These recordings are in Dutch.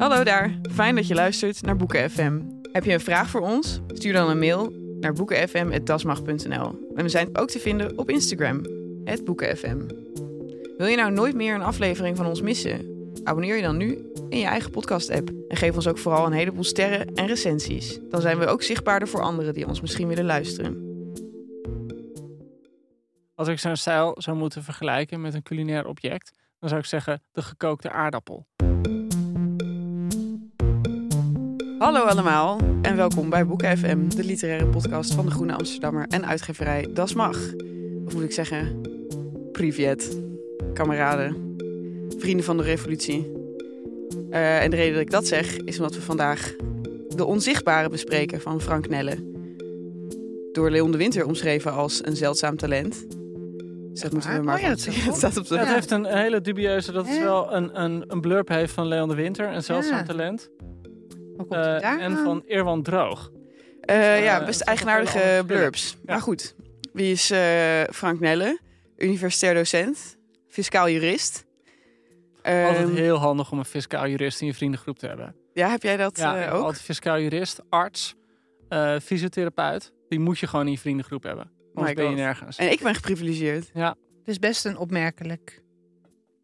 Hallo daar, fijn dat je luistert naar Boeken FM. Heb je een vraag voor ons? Stuur dan een mail naar boekenfm.dasmag.nl. En we zijn ook te vinden op Instagram, boekenfm. Wil je nou nooit meer een aflevering van ons missen? Abonneer je dan nu in je eigen podcast-app. En geef ons ook vooral een heleboel sterren en recensies. Dan zijn we ook zichtbaarder voor anderen die ons misschien willen luisteren. Als ik zo'n stijl zou moeten vergelijken met een culinair object, dan zou ik zeggen de gekookte aardappel. Hallo allemaal en welkom bij Boeken FM, de literaire podcast van de Groene Amsterdammer en uitgeverij Das Mag. Of moet ik zeggen, privet, kameraden vrienden van de revolutie. Uh, en de reden dat ik dat zeg, is omdat we vandaag De Onzichtbare bespreken van Frank Nelle. Door Leon de Winter omschreven als een zeldzaam talent. Dus dat moeten we maar oh ja, dat het staat op de... Ja, het heeft een hele dubieuze, dat het wel een, een, een blurb heeft van Leon de Winter, een zeldzaam Ja. talent. Eh, en van Eerwan Droog. Eh, ja, eh, best nog wel eigenaardige blurbs. Ja. Maar goed, wie is eh, Frank Nelle? Universitair docent, fiscaal jurist. Altijd Ehm, heel handig om een fiscaal jurist in je vriendengroep te hebben. ja, heb jij dat Ja, ook? altijd fiscaal jurist, arts, eh, fysiotherapeut. Die moet je gewoon in je vriendengroep hebben. Anders My ben je nergens. En ik ben geprivilegeerd. Het is best een opmerkelijk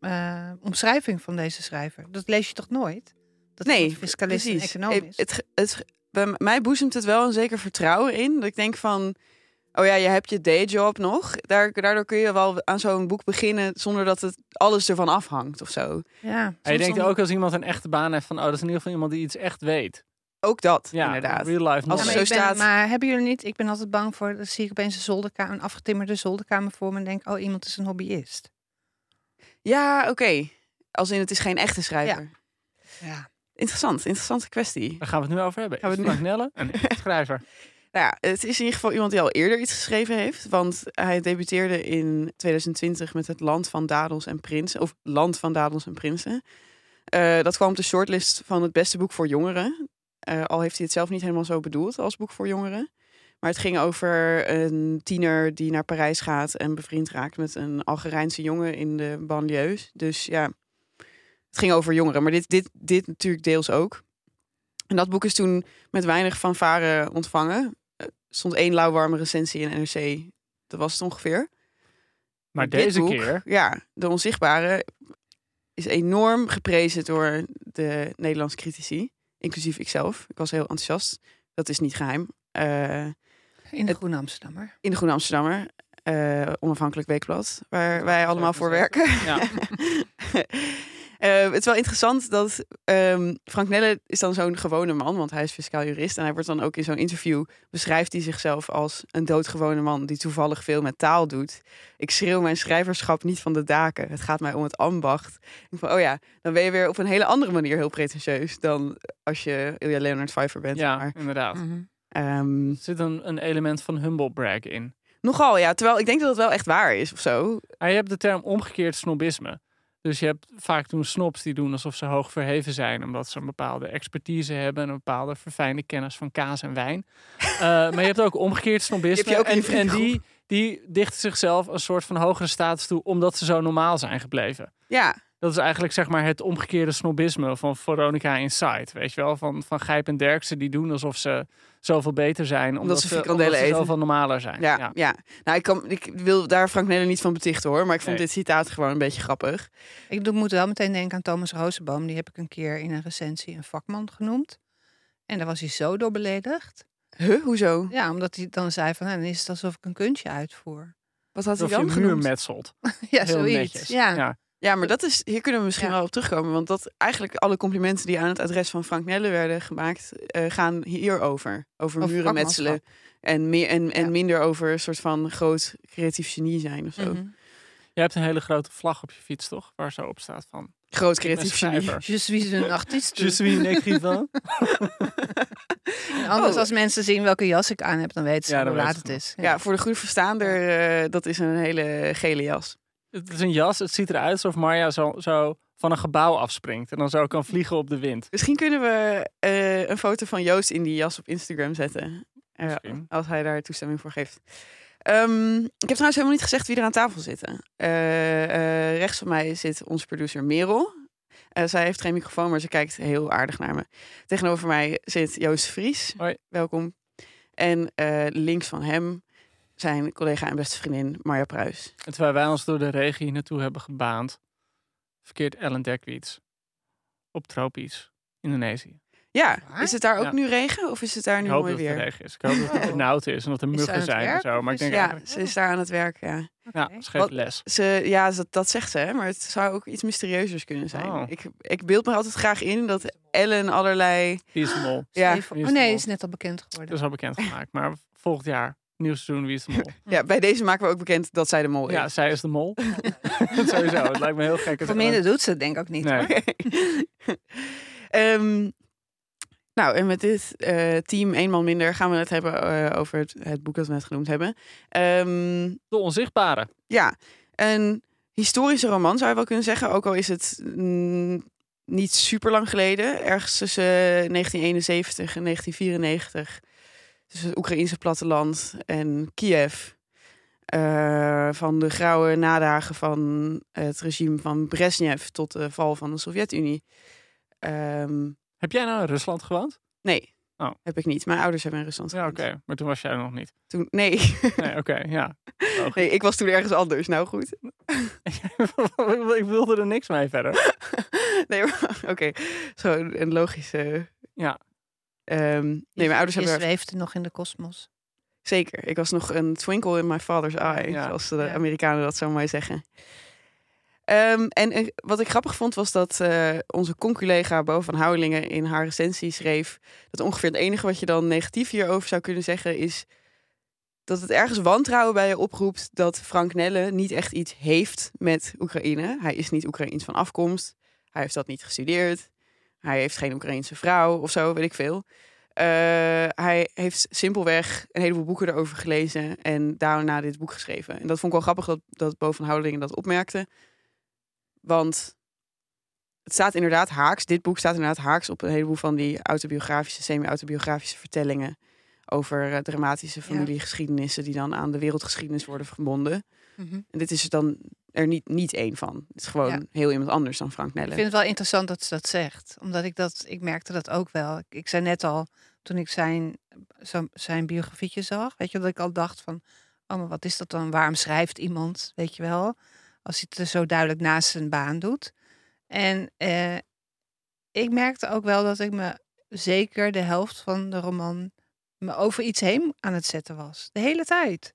eh, omschrijving van deze schrijver. Dat lees je toch nooit? Dat Nee, iemand fiscalist en precies. Het, het, het- bij mij boezemt het wel een zeker vertrouwen in. Dat ik denk van, oh ja, je hebt je dayjob nog. Daar, daardoor kun je wel aan zo'n boek beginnen zonder dat het alles ervan afhangt of zo. ja. En je denkt ook als iemand een echte baan heeft van, oh, dat is in ieder geval iemand die iets echt weet. Ook dat, Ja, inderdaad. real life Als Ja, het maar, zo ben- staat- maar hebben jullie niet? Ik ben altijd bang voor. Dan zie ik opeens een zolderkamer, een afgetimmerde zolderkamer voor me en denk, oh, iemand is een hobbyist. Ja, oké. Als in het is geen echte schrijver. Ja. Interessant, interessante kwestie. Daar gaan we het nu over hebben. Gaan we het nu- Frank Nelle een schrijver? Nou ja, het is in ieder geval iemand die al eerder iets geschreven heeft. Want hij debuteerde in 2020 met het Land van Dadels en Prinsen. Of Land van Dadels en Prinsen. Eh, dat kwam op de shortlist van het beste boek voor jongeren. Eh, al heeft hij het zelf niet helemaal zo bedoeld als boek voor jongeren. Maar het ging over een tiener die naar Parijs gaat en bevriend raakt met een Algerijnse jongen in de banlieues. Dus ja, het ging over jongeren. Maar dit, dit, dit natuurlijk deels ook. En dat boek is toen met weinig fanfare ontvangen. Er stond één lauwwarme recensie in NRC. Dat was het ongeveer. Maar Dit deze boek, keer, Ja, De Onzichtbare is enorm geprezen door de Nederlandse critici. Inclusief ikzelf. Ik was heel enthousiast. Dat is niet geheim. Eh, In de Het- Groene Amsterdammer. in de Groene Amsterdammer. eh, onafhankelijk weekblad. Waar wij allemaal voor werken. ja, Eh, het is wel interessant dat ehm, Frank Nelle is dan zo'n gewone man, want hij is fiscaal jurist. En hij wordt dan ook in zo'n interview, beschrijft hij zichzelf als een doodgewone man die toevallig veel met taal doet. Ik schreeuw mijn schrijverschap niet van de daken. Het gaat mij om het ambacht. Ik van, oh ja, dan ben je weer op een hele andere manier heel pretentieus dan als je Ilja Leonard Pfeiffer bent. ja Maar, inderdaad. Mhm. ehm, Er zit een, een element van humble brag in. nogal, ja. Terwijl ik denk dat het wel echt waar is of zo. Je hebt de term omgekeerd snobisme. Dus je hebt vaak toen snobs die doen alsof ze hoog verheven zijn, omdat ze een bepaalde expertise hebben en een bepaalde verfijnde kennis van kaas en wijn. Eh, maar je hebt ook omgekeerd snobisme. Je ook en, die, die dichten zichzelf een soort van hogere status toe, omdat ze zo normaal zijn gebleven. Ja, Dat Dat is eigenlijk zeg maar het omgekeerde snobisme van Veronica Inside. Weet je wel, van, van Gijp en Derksen die doen alsof ze zoveel beter zijn. Omdat, ze ze, frikandellen omdat ze eten. zoveel normaler zijn. Ja, ja. Nou, ik, kan, ik wil daar Frank Nelle niet van betichten hoor. Maar ik vond Nee. dit citaat gewoon een beetje grappig. Ik doe- moet wel meteen denken aan Thomas Rozenboom. Die heb ik een keer in een recensie een vakman genoemd. En daar was hij zo door beledigd. Huh, hoezo? Ja, omdat hij dan zei van, nou, dan is het alsof ik een kunstje uitvoer. Wat had hij je dan een muur metselt. Ja, Heel zoiets. netjes. Ja. ja. Ja, maar dat is, hier kunnen we misschien Ja. wel op terugkomen. Want dat eigenlijk alle complimenten die aan het adres van Frank Nelle werden gemaakt, eh, gaan hierover. Over, Over muren metselen. En, meer, en, en Ja. minder over een soort van groot creatief genie zijn of zo. Mhm. Je hebt een hele grote vlag op je fiets, toch? Waar zo op staat van... Groot creatief genie. schrijver. Je suis een artiest. Je suis een écrivain. Anders Oh. als mensen zien welke jas ik aan heb, dan weten ze Ja, hoe laat het is. Ja, voor de goede verstaander, eh, dat is een hele gele jas. Het is een jas. Het ziet eruit alsof Marja zo, zo van een gebouw afspringt. En dan zo kan vliegen op de wind. Misschien kunnen we eh, een foto van Joost in die jas op Instagram zetten. Als hij daar toestemming voor geeft. Ehm, ik heb trouwens helemaal niet gezegd wie er aan tafel zitten. Eh, eh, rechts van mij zit onze producer Merel. Zij heeft geen microfoon, maar ze kijkt heel aardig naar me. Tegenover mij zit Joost Vries. Hoi. Welkom. En links van hem zijn collega en beste vriendin Marja Pruis. En terwijl wij ons door de regen hier naartoe hebben gebaand, verkeert Ellen Dekwiets op tropisch Indonesië. Ja, Waar? is het daar ook Ja. nu regen of is het daar nu Ik hoop mooi dat het weer? regen is. Ik hoop dat het Oh. benauwd is en dat er muggen zijn en zo. Maar ik denk Ja, eigenlijk, ze is daar aan het werk, ja. ja, ze geeft Wat- les. Ze, ja, dat, dat zegt ze, hè, maar het zou ook iets mysterieuzers kunnen zijn. Oh. Ik, ik beeld me altijd graag in dat Ellen allerlei... Die is de mol. Ja, Oh nee, is net al bekend geworden. Dat is al bekendgemaakt. Maar volgend jaar, nieuw seizoen, wie is de mol? ja, bij deze maken we ook bekend dat zij de mol Ja, is. zij is de mol. Sowieso, het lijkt me heel gek. Voor minder doet ze het denk ik ook niet. Nee. Ehm, nou, en met dit eh, team, één man minder, gaan we het hebben eh, over het, het boek dat we net genoemd hebben. Ehm, De onzichtbare. ja, een historische roman zou je wel kunnen zeggen. Ook al is het mm, niet super lang geleden. Ergens tussen 1971 en 1994. Tussen het Oekraïnse platteland en Kiev. Eh, van de grauwe nadagen van het regime van Brezhnev tot de val van de Sovjet-Unie. Ehm, Heb jij nou in Rusland gewoond? nee, Oh. heb ik niet. Mijn ouders hebben in Rusland Ja, oké. gewoond. Maar toen was jij er nog niet. Toen, nee. Nee, oké, ja. Logisch. nee, ik was toen ergens anders. Nou goed. ik wilde er niks mee verder. Nee, oké. Zo een logische. Ja. Ehm, nee, mijn ouders Je hebben zweefde nog in de kosmos. zeker. Ik was nog een twinkle in my father's eye, Ja. zoals de. Amerikanen dat zo mooi zeggen. Ehm, en wat ik grappig vond was dat eh, onze conculega Bo van Houwelingen in haar recensie schreef dat ongeveer het enige wat je dan negatief hierover zou kunnen zeggen is dat het ergens wantrouwen bij je oproept dat Frank Nelle niet echt iets heeft met Oekraïne. Hij is niet Oekraïens van afkomst. Hij heeft dat niet gestudeerd. Hij heeft geen Oekraïense vrouw of zo, weet ik veel. Eh, hij heeft simpelweg een heleboel boeken erover gelezen en daarna dit boek geschreven. En dat vond ik wel grappig dat, dat Bo van dat opmerkte. Want het staat inderdaad haaks, dit boek staat inderdaad haaks op een heleboel van die autobiografische, semi-autobiografische vertellingen over eh, dramatische familiegeschiedenissen die dan aan de wereldgeschiedenis worden verbonden. Mhm. En dit is er dan er niet, niet één van. Het is gewoon Ja. heel iemand anders dan Frank Ik Nelle. vind het wel interessant dat ze dat zegt. Omdat ik dat, ik merkte dat ook wel. Ik, ik zei net al, toen ik zijn, zo, zijn biografietje zag, weet je, dat ik al dacht van, oh, maar wat is dat dan? Waarom schrijft iemand, weet je wel? Als hij het er zo duidelijk naast zijn baan doet. En eh, ik merkte ook wel dat ik me zeker de helft van de roman me over iets heen aan het zetten was. De hele tijd.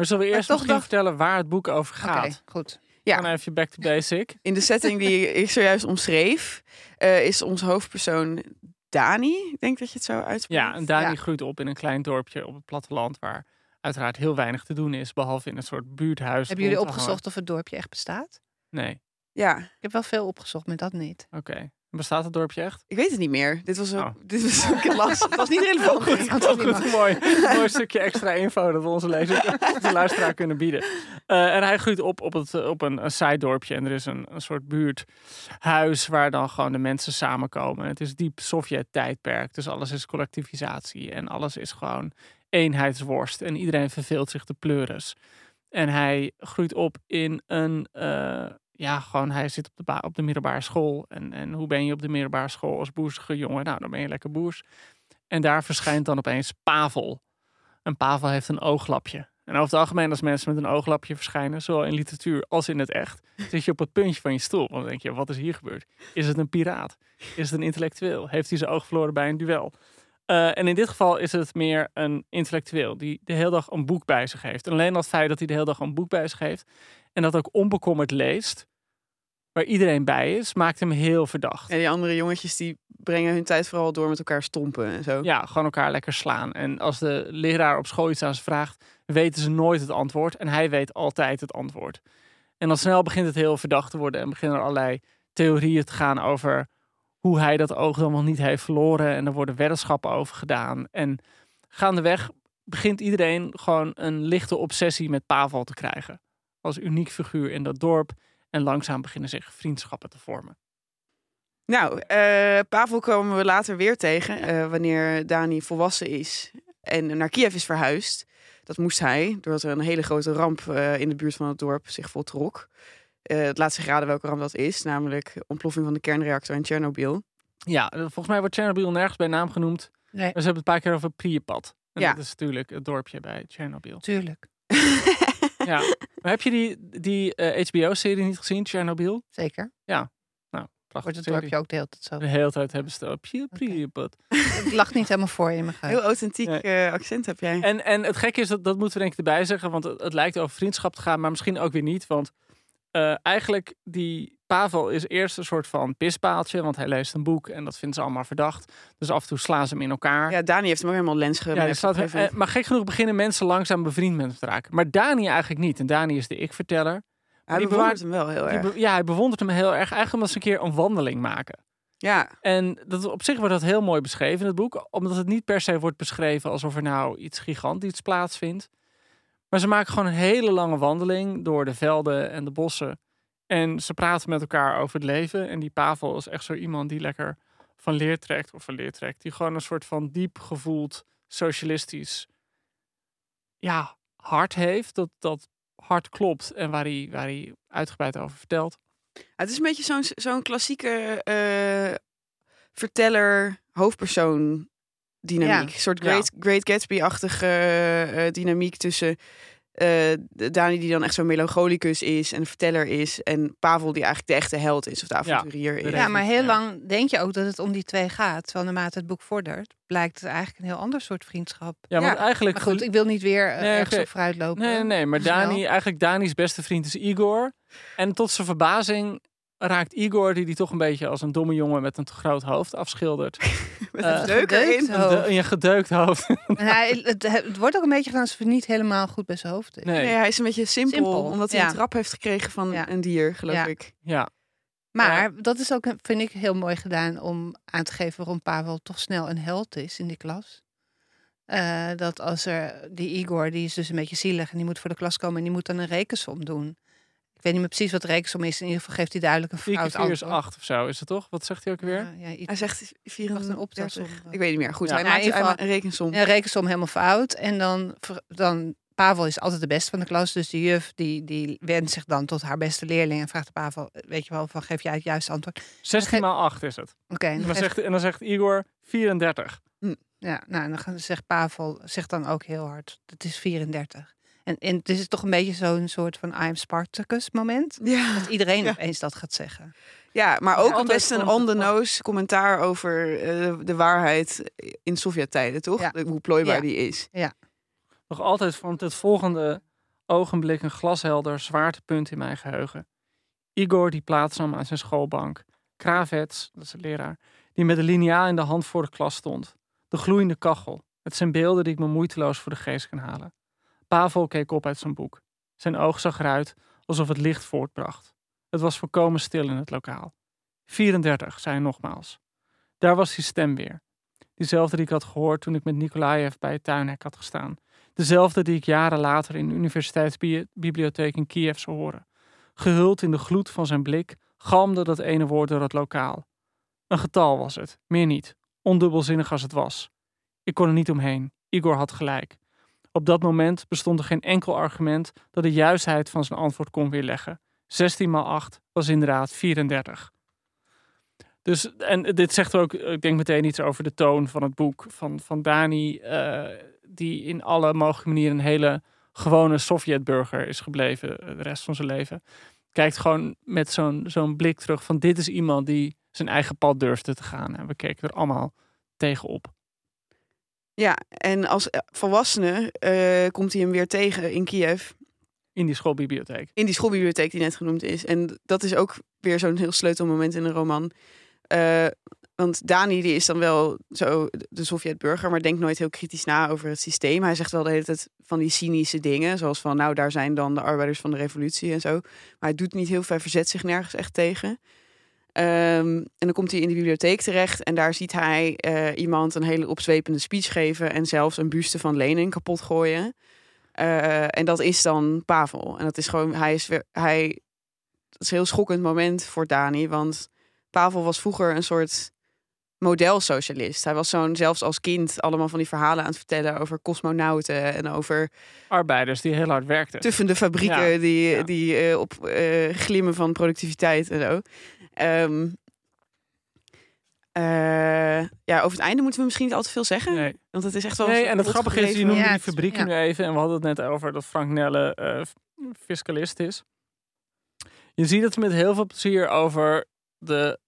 Maar zullen we eerst toch misschien dacht- vertellen waar het boek over Oké, gaat? goed. Ja. Dan even back to basic. In de setting die ik zojuist omschreef, eh, is onze hoofdpersoon Dani. Ik denk dat je het zo uitspreekt. Ja, en Dani Ja. groeit op in een klein dorpje op het platteland waar uiteraard heel weinig te doen is, behalve in een soort buurthuis. Hebben jullie opgezocht of het dorpje echt bestaat? Nee, Ja, Ik heb wel veel opgezocht, maar dat niet. oké. Bestaat het dorpje echt? ik weet het niet meer. Dit was ook, Oh. dit was ook een. Het was niet relevant. Goed. Niet Goed, mooi, mooi stukje extra info dat we onze lezer, onze luisteraar kunnen bieden. Eh, en hij groeit op op, het, op een, een zijddorpje en er is een, een soort buurthuis waar dan gewoon de mensen samenkomen. Het is diep Sovjet-tijdperk, dus alles is collectivisatie en alles is gewoon eenheidsworst en iedereen verveelt zich te pleuris. En hij groeit op in een, eh, ja, gewoon hij zit op de, op de middelbare school. En, en hoe ben je op de middelbare school als boersige jongen? Nou, dan ben je lekker boers. En daar verschijnt dan opeens Pavel. En Pavel heeft een ooglapje. En over het algemeen, als mensen met een ooglapje verschijnen, zowel in literatuur als in het echt, zit je op het puntje van je stoel. Want dan denk je, wat is hier gebeurd? Is het een piraat? Is het een intellectueel? Heeft hij zijn oog verloren bij een duel? Eh, en in dit geval is het meer een intellectueel die de hele dag een boek bij zich heeft. En alleen dat feit dat hij de hele dag een boek bij zich heeft en dat ook onbekommerd leest, waar iedereen bij is, maakt hem heel verdacht. En die andere jongetjes die brengen hun tijd vooral door met elkaar stompen en zo. Ja, gewoon elkaar lekker slaan. En als de leraar op school iets aan ze vraagt, weten ze nooit het antwoord. En hij weet altijd het antwoord. En dan snel begint het heel verdacht te worden. En beginnen er allerlei theorieën te gaan over hoe hij dat oog dan wel niet heeft verloren. En er worden weddenschappen over gedaan. En gaandeweg begint iedereen gewoon een lichte obsessie met Pavel te krijgen. Als uniek figuur in dat dorp. En langzaam beginnen zich vriendschappen te vormen. Nou, eh, Pavel komen we later weer tegen eh, wanneer Dani volwassen is en naar Kiev is verhuisd. Dat moest hij, doordat er een hele grote ramp eh, in de buurt van het dorp zich voltrok. Eh het laat zich raden welke ramp dat is, namelijk ontploffing van de kernreactor in Tsjernobyl. Ja, volgens mij wordt Chernobyl nergens bij naam genoemd. Nee, Maar ze hebben het een paar keer over Pripyat. En Ja. dat is natuurlijk het dorpje bij Chernobyl. tuurlijk. Ja. Maar heb je die, die eh, HBO-serie niet gezien, Chernobyl? Zeker. Nou, prachtig. Wordt het dorpje ook de hele tijd zo. De hele tijd hebben ze het op Pripyat. Ik lag niet helemaal voor in mijn Heel geheugen. authentiek Nee. eh, accent heb jij. En, en het gekke is, dat, dat moeten we denk ik erbij zeggen, want het, het lijkt over vriendschap te gaan, maar misschien ook weer niet. Want eh, eigenlijk, die Pavel is eerst een soort van pispaaltje, want hij leest een boek en dat vinden ze allemaal verdacht. Dus af en toe slaan ze hem in elkaar. Ja, Dani heeft hem ook helemaal lens Ja, gemaakt. op een gegeven eh, maar gek genoeg beginnen mensen langzaam bevriend met hem te raken. Maar Dani eigenlijk niet. En Dani is de ik-verteller. Hij die bewondert hem wel heel erg. ja, hij bewondert hem heel erg. Eigenlijk omdat ze een keer een wandeling maken. Ja, En dat, op zich wordt dat heel mooi beschreven in het boek. Omdat het niet per se wordt beschreven alsof er nou iets gigantisch plaatsvindt. Maar ze maken gewoon een hele lange wandeling door de velden en de bossen. En ze praten met elkaar over het leven. En die Pavel is echt zo iemand die lekker van leer trekt. Of van leer trekt. Die gewoon een soort van diep gevoeld socialistisch ja, hart heeft. Dat, dat hart klopt. En waar hij, waar hij uitgebreid over vertelt. het is een beetje zo'n zo'n klassieke eh, verteller, hoofdpersoon dynamiek. Ja. Een soort Ja. Great, Great Gatsby-achtige eh, dynamiek tussen eh, de Dani die dan echt zo'n melancholicus is en verteller is. En Pavel die eigenlijk de echte held is of de avonturier de is. Ja, maar heel Ja. lang denk je ook dat het om die twee gaat. Terwijl naarmate het boek vordert, blijkt het eigenlijk een heel ander soort vriendschap. Ja, want Ja, eigenlijk... Maar goed, ik wil niet weer Nee, ergens op vooruit lopen. Nee, nee, nee. Maar. Dani, eigenlijk Dani's beste vriend is Igor. En tot zijn verbazing raakt Igor, die die toch een beetje als een domme jongen met een te groot hoofd afschildert. Met een deuk erin. gedeukt Een, hoofd. de- een gedeukt hoofd. En hij, het, het wordt ook een beetje gedaan alsof het niet helemaal goed bij zijn hoofd is. Nee. Nee, hij is een beetje simpel, Simpel, omdat hij ja. een trap heeft gekregen van Ja. een dier, geloof Ja. ik. Ja, Maar dat is ook, vind ik, heel mooi gedaan om aan te geven waarom Pavel toch snel een held is in die klas. Eh, dat als er die Igor, die is dus een beetje zielig en die moet voor de klas komen en die moet dan een rekensom doen. Ik weet niet meer precies wat de rekensom is. In ieder geval geeft hij duidelijk een 4 keer fout 4 is antwoord. 8 of zo, is het toch? Wat zegt hij ook weer? Ja, Hij zegt 34. een optelsom. Ik weet niet meer. Goed, Ja. hij Nou, maakt maakt een rekensom. een rekensom helemaal fout. En dan, dan Pavel is altijd de beste van de klas. Dus de juf die, die wendt zich dan tot haar beste leerling en vraagt de Pavel, weet je wel, van geef jij het juiste antwoord. 16 maal 8 is het. Oké, en En dan zegt, en dan zegt Igor 34. Ja, nou, en dan zegt Pavel, zegt dan ook heel hard, het is 34. En, en het is toch een beetje zo'n soort van I am Spartacus moment. Ja. Dat iedereen Ja. opeens dat gaat zeggen. ja, maar ook altijd best een vond ik het on-the-nose commentaar over eh, de waarheid in Sovjet-tijden, toch? Ja. Hoe plooibaar Ja. die is. Nog altijd vormt het volgende ogenblik een glashelder zwaartepunt in mijn geheugen. Igor die plaatsnam aan zijn schoolbank. Kravets, dat is de leraar, die met een liniaal in de hand voor de klas stond. De gloeiende kachel. Het zijn beelden die ik me moeiteloos voor de geest kan halen. Pavel keek op uit zijn boek. Zijn oog zag eruit alsof het licht voortbracht. Het was volkomen stil in het lokaal. 34, zei hij nogmaals. Daar was die stem weer. Diezelfde die ik had gehoord toen ik met Nikolaev bij het tuinhek had gestaan. Dezelfde die ik jaren later in de universiteitsbibliotheek in Kiev zou horen. Gehuld in de gloed van zijn blik galmde dat ene woord door het lokaal. Een getal was het, meer niet, ondubbelzinnig als het was. Ik kon er niet omheen, Igor had gelijk. Op dat moment bestond er geen enkel argument dat de juistheid van zijn antwoord kon weerleggen. 16 maal 8 was inderdaad 34. Dus, en dit zegt ook, ik denk meteen iets over de toon van het boek van, van Dani, eh, die in alle mogelijke manieren een hele gewone Sovjetburger is gebleven eh, de rest van zijn leven. Kijkt gewoon met zo'n zo'n blik terug van dit is iemand die zijn eigen pad durfde te gaan. En we keken er allemaal tegenop. Ja, en als eh, volwassene eh, komt hij hem weer tegen in Kiev. In die schoolbibliotheek. In die schoolbibliotheek die net genoemd is. En dat is ook weer zo'n heel sleutelmoment in een roman. Uh, want Dani die is dan wel zo de Sovjetburger, maar denkt nooit heel kritisch na over het systeem. Hij zegt wel de hele tijd van die cynische dingen, zoals van nou daar zijn dan de arbeiders van de revolutie en zo. Maar hij doet niet heel veel, verzet zich nergens echt tegen. Um, en dan komt hij in de bibliotheek terecht en daar ziet hij uh, iemand een hele opzwepende speech geven en zelfs een buste van Lenin kapot gooien. Uh, en dat is dan Pavel. En dat is gewoon, hij is hij, dat is een heel schokkend moment voor Dani, want Pavel was vroeger een soort modelsocialist. Hij was zo'n, zelfs als kind, allemaal van die verhalen aan het vertellen over cosmonauten en over arbeiders die heel hard werkten. Tuffende fabrieken ja. die, ja. die uh, op uh, glimmen van productiviteit en zo. Um, uh, ja, over het einde moeten we misschien niet al te veel zeggen. Nee. Want het is echt wel. Nee, en het grappige is, je noemde Ja, die fabriek ja. nu even. En we hadden het net over dat Frank Nelle eh, fiscalist is. Je ziet het met heel veel plezier over de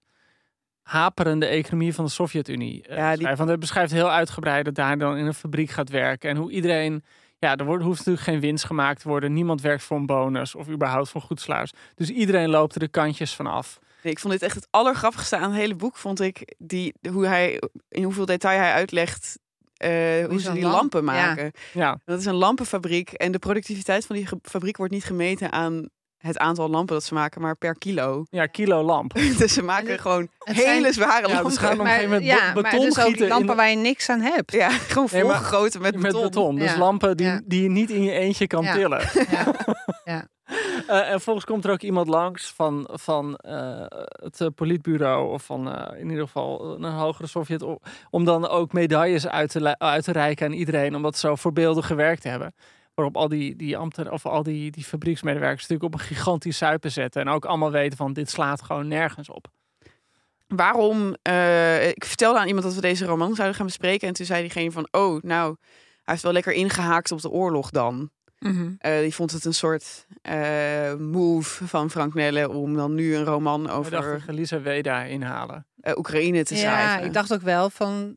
haperende economie van de Sovjet-Unie. eh, Ja, die-. Want hij beschrijft heel uitgebreid dat daar dan in een fabriek gaat werken. En hoe iedereen... Ja, er wordt, hoeft natuurlijk geen winst gemaakt te worden. Niemand werkt voor een bonus of überhaupt voor goed salaris. Dus iedereen loopt er de kantjes van af. Nee, ik vond dit echt het allergrappigste aan het hele boek. Vond ik die, hoe hij, in hoeveel detail hij uitlegt eh, hoe ze die lamp- lampen maken. Ja, Dat is een lampenfabriek. En de productiviteit van die fabriek wordt niet gemeten aan het aantal lampen dat ze maken, maar per kilo. ja kilo lamp. dus ze maken gewoon hele zijn- zware Ja, lampen. dus gaan op een gegeven moment ja, beton dus ook gieten in lampen waar je niks aan hebt. Ja, gewoon Nee, volgegoten met Met beton. beton. Dus Ja. lampen die, Ja. die je niet in je eentje kan Ja. tillen. Ja. Ja. Eh, en volgens komt er ook iemand langs van, van eh, het eh, politbureau of van eh, in ieder geval een hogere Sovjet. Om dan ook medailles uit te, uit te reiken aan iedereen. Omdat ze zo voorbeeldig gewerkt hebben. Waarop al die, die ambten of al die, die fabrieksmedewerkers natuurlijk op een gigantisch suipen zetten. En ook allemaal weten van dit slaat gewoon nergens op. Waarom? eh, ik vertelde aan iemand dat we deze roman zouden gaan bespreken. En toen zei diegene van, oh, nou, hij heeft wel lekker ingehaakt op de oorlog dan. Mhm. Eh, die vond het een soort eh, move van Frank Nelle om dan nu een roman We dachten, over Elisa Weda inhalen. eh, Oekraïne te Ja, schrijven. ik dacht ook wel van.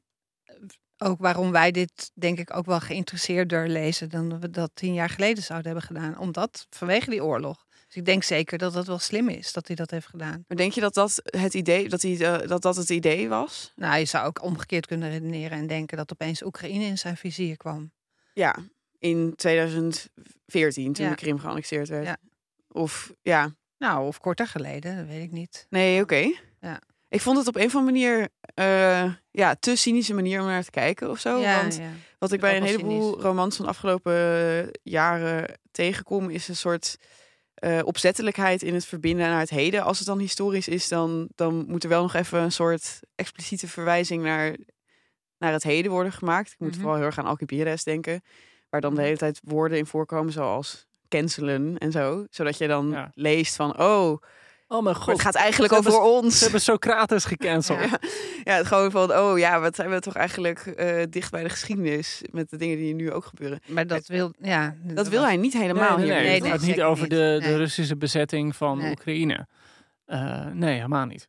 Ook waarom wij dit denk ik ook wel geïnteresseerder lezen dan we dat tien jaar geleden zouden hebben gedaan. Omdat vanwege die oorlog. Dus ik denk zeker dat dat wel slim is dat hij dat heeft gedaan. Maar denk je dat dat het idee, dat, hij, eh, dat, dat het idee was? Nou, je zou ook omgekeerd kunnen redeneren en denken dat opeens Oekraïne in zijn vizier kwam. Ja, in 2014, toen Ja. de Krim geannexeerd werd. Ja. Of ja, Nou, of korter geleden, dat weet ik niet. nee, oké. Ja. Ik vond het op een of andere manier, eh, ja, te cynische manier om naar te kijken of zo. ja, Want ja. Wat ik bij een heleboel cynisch. romans van de afgelopen eh, jaren tegenkom, is een soort eh, opzettelijkheid in het verbinden naar het heden. Als het dan historisch is, dan, dan moet er wel nog even een soort expliciete verwijzing naar, naar het heden worden gemaakt. Ik moet Mhm. vooral heel erg aan Alcibiades denken, waar dan de hele tijd woorden in voorkomen, zoals cancelen en zo. Zodat je dan Ja. leest van, oh, Oh mijn maar god, het gaat eigenlijk ze over hebben- ons. ze hebben Socrates gecanceld. Ja. Ja, het gewoon van, oh ja, wat zijn we toch eigenlijk eh, dicht bij de geschiedenis met de dingen die nu ook gebeuren. Maar dat wil, ja, Dat wil hij niet helemaal nee, nee, hier. nee, Nee, het nee, gaat niet over niet. de, de. Russische bezetting van Nee. Oekraïne. Eh, nee, helemaal niet.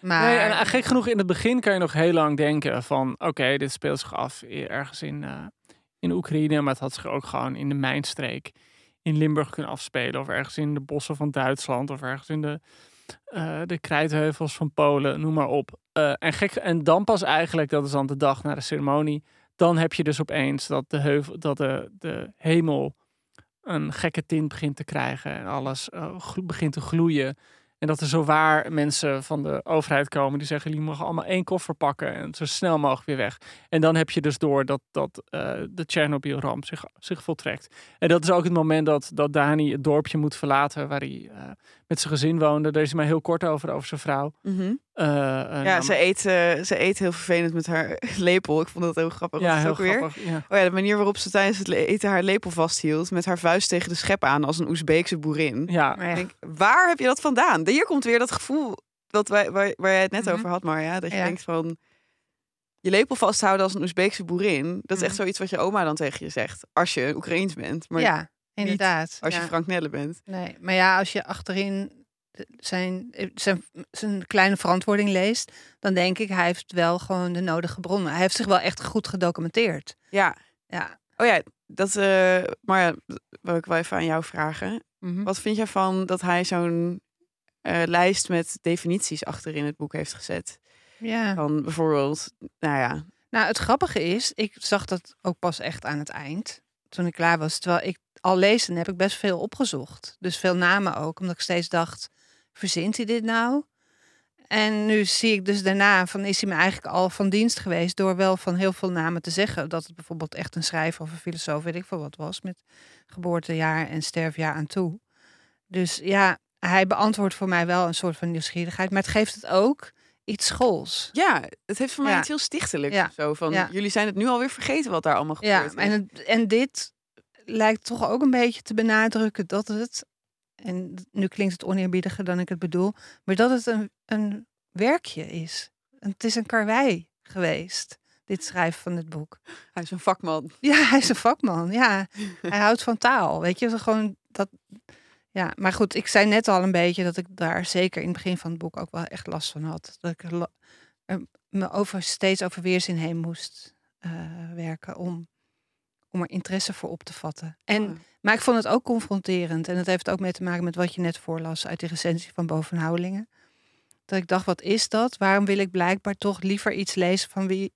Maar, Nee, en eh, gek genoeg, in het begin kan je nog heel lang denken van... oké, dit speelt zich af ergens in, eh, in Oekraïne... maar het had zich ook gewoon in de mijnstreek in Limburg kunnen afspelen... of ergens in de bossen van Duitsland... of ergens in de, eh, de krijtheuvels van Polen, noem maar op. Eh, en, gek, en dan pas eigenlijk, dat is dan de dag na de ceremonie... dan heb je dus opeens dat de, heuvel, dat de, de hemel een gekke tint begint te krijgen... en alles eh, begint te gloeien... En dat er zo waar mensen van de overheid komen die zeggen: jullie mogen allemaal één koffer pakken en zo snel mogelijk weer weg. En dan heb je dus door dat, dat eh, de Tsjernobyl-ramp zich, zich voltrekt. En dat is ook het moment dat, dat Dani het dorpje moet verlaten waar hij eh, met zijn gezin woonde. Daar is hij maar heel kort over, over zijn vrouw. Mhm. Eh, Ja, nou, ze eet, eh, ze eet heel vervelend met haar lepel. Ik vond dat heel grappig. ja, heel ook weer? grappig. Ja. Oh ja, de manier waarop ze tijdens het eten haar lepel vasthield. Met haar vuist tegen de schep aan als een Oezbeekse boerin. Ja, Maar ja, Ik denk, waar heb je dat vandaan? Hier komt weer dat gevoel dat wij, waar, waar jij het net Mhm. over had, Marja. Dat je Ja. denkt van... Je lepel vasthouden als een Oezbeekse boerin. Dat is echt Mhm. zoiets wat je oma dan tegen je zegt. Als je Oekraïens bent. Maar ja, inderdaad. als je. Frank Nelle bent. Nee, maar ja, als je achterin zijn, zijn, zijn kleine verantwoording leest, dan denk ik, hij heeft wel gewoon de nodige bronnen. Hij heeft zich wel echt goed gedocumenteerd. Ja. Ja. Oh ja, dat... eh maar ja, dat wil ik wel even aan jou vragen. Mhm. Wat vind jij van dat hij zo'n eh, lijst met definities achterin het boek heeft gezet? Ja. Van bijvoorbeeld, nou ja, Nou, het grappige is, ik zag dat ook pas echt aan het eind, toen ik klaar was. Terwijl ik al lezen heb ik best veel opgezocht. Dus veel namen ook, omdat ik steeds dacht, verzint hij dit nou? En nu zie ik dus daarna, van is hij me eigenlijk al van dienst geweest door wel van heel veel namen te zeggen. Dat het bijvoorbeeld echt een schrijver of een filosoof, weet ik veel wat was, met geboortejaar en sterfjaar aan toe. Dus ja, hij beantwoordt voor mij wel een soort van nieuwsgierigheid, maar het geeft het ook iets schools. ja, het heeft voor mij Ja. iets heel stichtelijks Ja. zo. Van, Ja. jullie zijn het nu alweer vergeten wat daar allemaal Ja, gebeurt. en, het, en dit lijkt toch ook een beetje te benadrukken dat het, en nu klinkt het oneerbiediger dan ik het bedoel, maar dat het een, een werkje is. En Het is een karwei geweest, dit schrijven van het boek. Hij is een vakman. Ja, hij is een vakman. Ja, hij houdt van taal. Weet je, gewoon dat. Ja, maar goed, ik zei net al een beetje dat ik daar zeker in het begin van het boek ook wel echt last van had. Dat ik er me over, steeds over weerzin heen moest eh, werken om, om er interesse voor op te vatten. En. Maar ik vond het ook confronterend. En dat heeft ook mee te maken met wat je net voorlas uit die recensie van Bovenhoudingen. Dat ik dacht, wat is dat? Waarom wil ik blijkbaar toch liever iets lezen van wie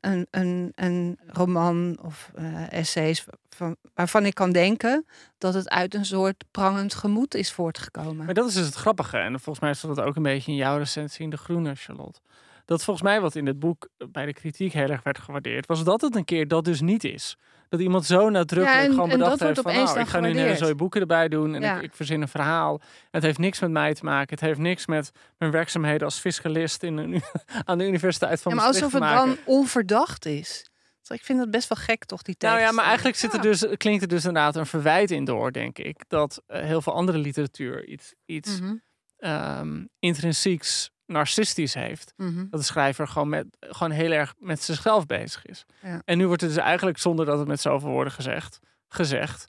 een, een, een roman of eh, essays van, waarvan ik kan denken dat het uit een soort prangend gemoed is voortgekomen. Maar dat is dus het grappige. En volgens mij stond het ook een beetje in jouw recensie in De Groene, Charlotte. Dat volgens mij wat in het boek bij de kritiek heel erg werd gewaardeerd, was dat het een keer dat dus niet is. Dat iemand zo nadrukkelijk Ja, en- gewoon bedacht heeft van, nou, ik ga nu een zooi boeken erbij doen en Ja. ik, ik verzin een verhaal. Het heeft niks met mij te maken. Het heeft niks met mijn werkzaamheden als fiscalist in een, aan de Universiteit van Ja, maar alsof het dan onverdacht is. Dus ik vind het best wel gek, toch, die tekst. Nou ja, maar eigenlijk zit er dus, klinkt er dus inderdaad een verwijt in door, denk ik. Dat eh, heel veel andere literatuur iets, iets Mhm, ehm, intrinsieks narcistisch heeft. mhm. Dat de schrijver gewoon, met, gewoon heel erg met zichzelf bezig is. Ja. En nu wordt het dus eigenlijk, zonder dat het met zoveel woorden gezegd, gezegd.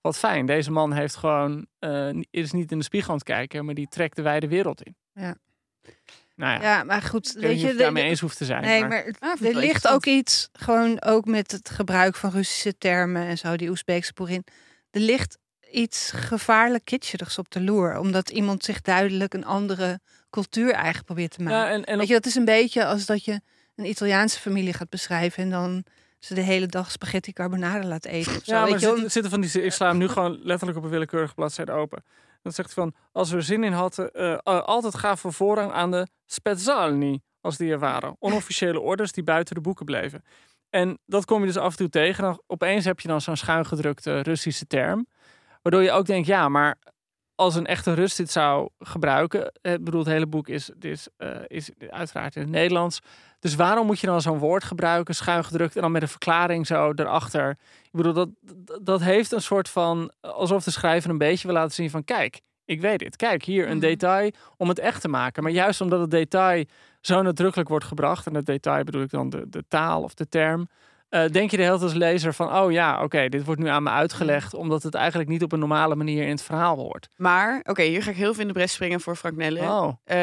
Wat fijn, deze man heeft gewoon, eh, is niet in de spiegel aan het kijken, maar die trekt de wijde wereld in. Ja. Nou ja, Ja, maar goed, ik weet je... daarmee eens hoeft te zijn. Nee, maar- maar het- Ah, er ligt ook iets, gewoon ook met het gebruik van Russische termen en zo, die Oezbeekse boerin. Er ligt iets gevaarlijk kitscherigs op de loer, omdat iemand zich duidelijk een andere cultuur eigen probeert te maken. ja, en, en Weet je, dat is een beetje als dat je een Italiaanse familie gaat beschrijven en dan ze de hele dag spaghetti carbonara laat eten. Of zo, Ja, maar weet je wel. zitten, van die. Ik sla hem nu gewoon letterlijk op een willekeurige bladzijde open. Dan zegt hij van: als we er zin in hadden, eh, altijd gaven we voorrang aan de spezzalni, als die er waren. Onofficiële orders die buiten de boeken bleven. En dat kom je dus af en toe tegen. Dan opeens heb je dan zo'n schuingedrukte Russische term. Waardoor je ook denkt: ja, maar als een echte Rus dit zou gebruiken. eh, Ik bedoel, het hele boek is, is, eh, is uiteraard in het Nederlands. Dus waarom moet je dan zo'n woord gebruiken, schuingedrukt, en dan met een verklaring zo erachter? Ik bedoel, dat, dat- dat heeft een soort van. alsof de schrijver een beetje wil laten zien van: kijk, ik weet dit. Kijk, hier een Mhm. detail om het echt te maken. Maar juist omdat het detail zo nadrukkelijk wordt gebracht, en het detail bedoel ik dan de, de taal of de term. Eh, denk je de hele tijd als lezer van: oh ja, oké, dit wordt nu aan me uitgelegd, omdat het eigenlijk niet op een normale manier in het verhaal hoort. Maar, oké, hier ga ik heel veel in de bres springen voor Frank Nelle. Oh, Eh,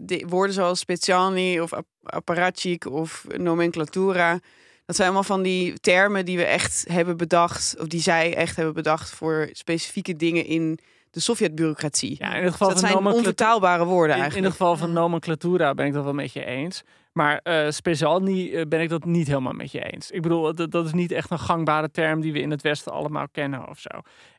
de woorden zoals specialni of ap- apparatchik of nomenclatura. Dat zijn allemaal van die termen die we echt hebben bedacht. Of die zij echt hebben bedacht voor specifieke dingen in de Sovjetbureaucratie. ja, in het geval Dus dat van zijn onvertaalbare woorden In, in eigenlijk. het geval van nomenclatura ben ik dat wel met je eens. Maar eh speciaal niet, eh, ben ik dat niet helemaal met je eens. Ik bedoel, dat, dat is niet echt een gangbare term die we in het Westen allemaal kennen of zo.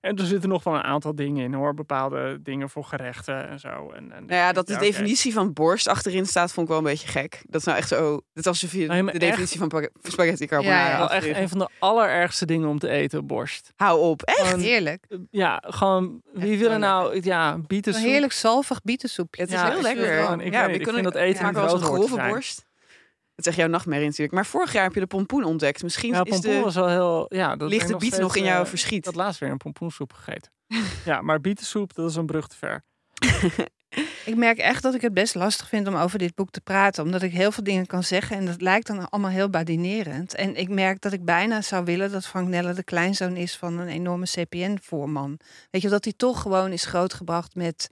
En er zitten nog wel een aantal dingen in hoor. Bepaalde dingen voor gerechten en zo. En, en Nou ja, dat de definitie van borst achterin staat, vond ik wel een beetje gek. Dat is nou echt zo. Het is alsof je Nee, maar de echt- definitie van spag- spaghetti carbonara. Ja, ja. Echt een van de allerergste dingen om te eten, borst. Hou op. Echt? Gewoon, Heerlijk. eh, ja, gewoon, wie Echt wil er nou, ja, bieten Een heerlijk zalvig bietensoepje. Het is Ja, heel lekker. het gewoon- ik ja, weet we niet, ik kunnen vind dat eten maken niet wel eens een grove borst. Dat is echt jouw nachtmerrie natuurlijk. Maar vorig jaar heb je de pompoen ontdekt. Misschien Ja, is pompoen de, was wel heel, ja, dat ligt de biet nog in jouw eh, verschiet. Ik had laatst weer een pompoensoep gegeten. ja, maar bietensoep, dat is een brug te ver. Ik merk echt dat ik het best lastig vind om over dit boek te praten. Omdat ik heel veel dingen kan zeggen. En dat lijkt dan allemaal heel badinerend. En ik merk dat ik bijna zou willen dat Frank Nelle de kleinzoon is van een enorme CPN-voorman. Weet je, dat hij toch gewoon is grootgebracht met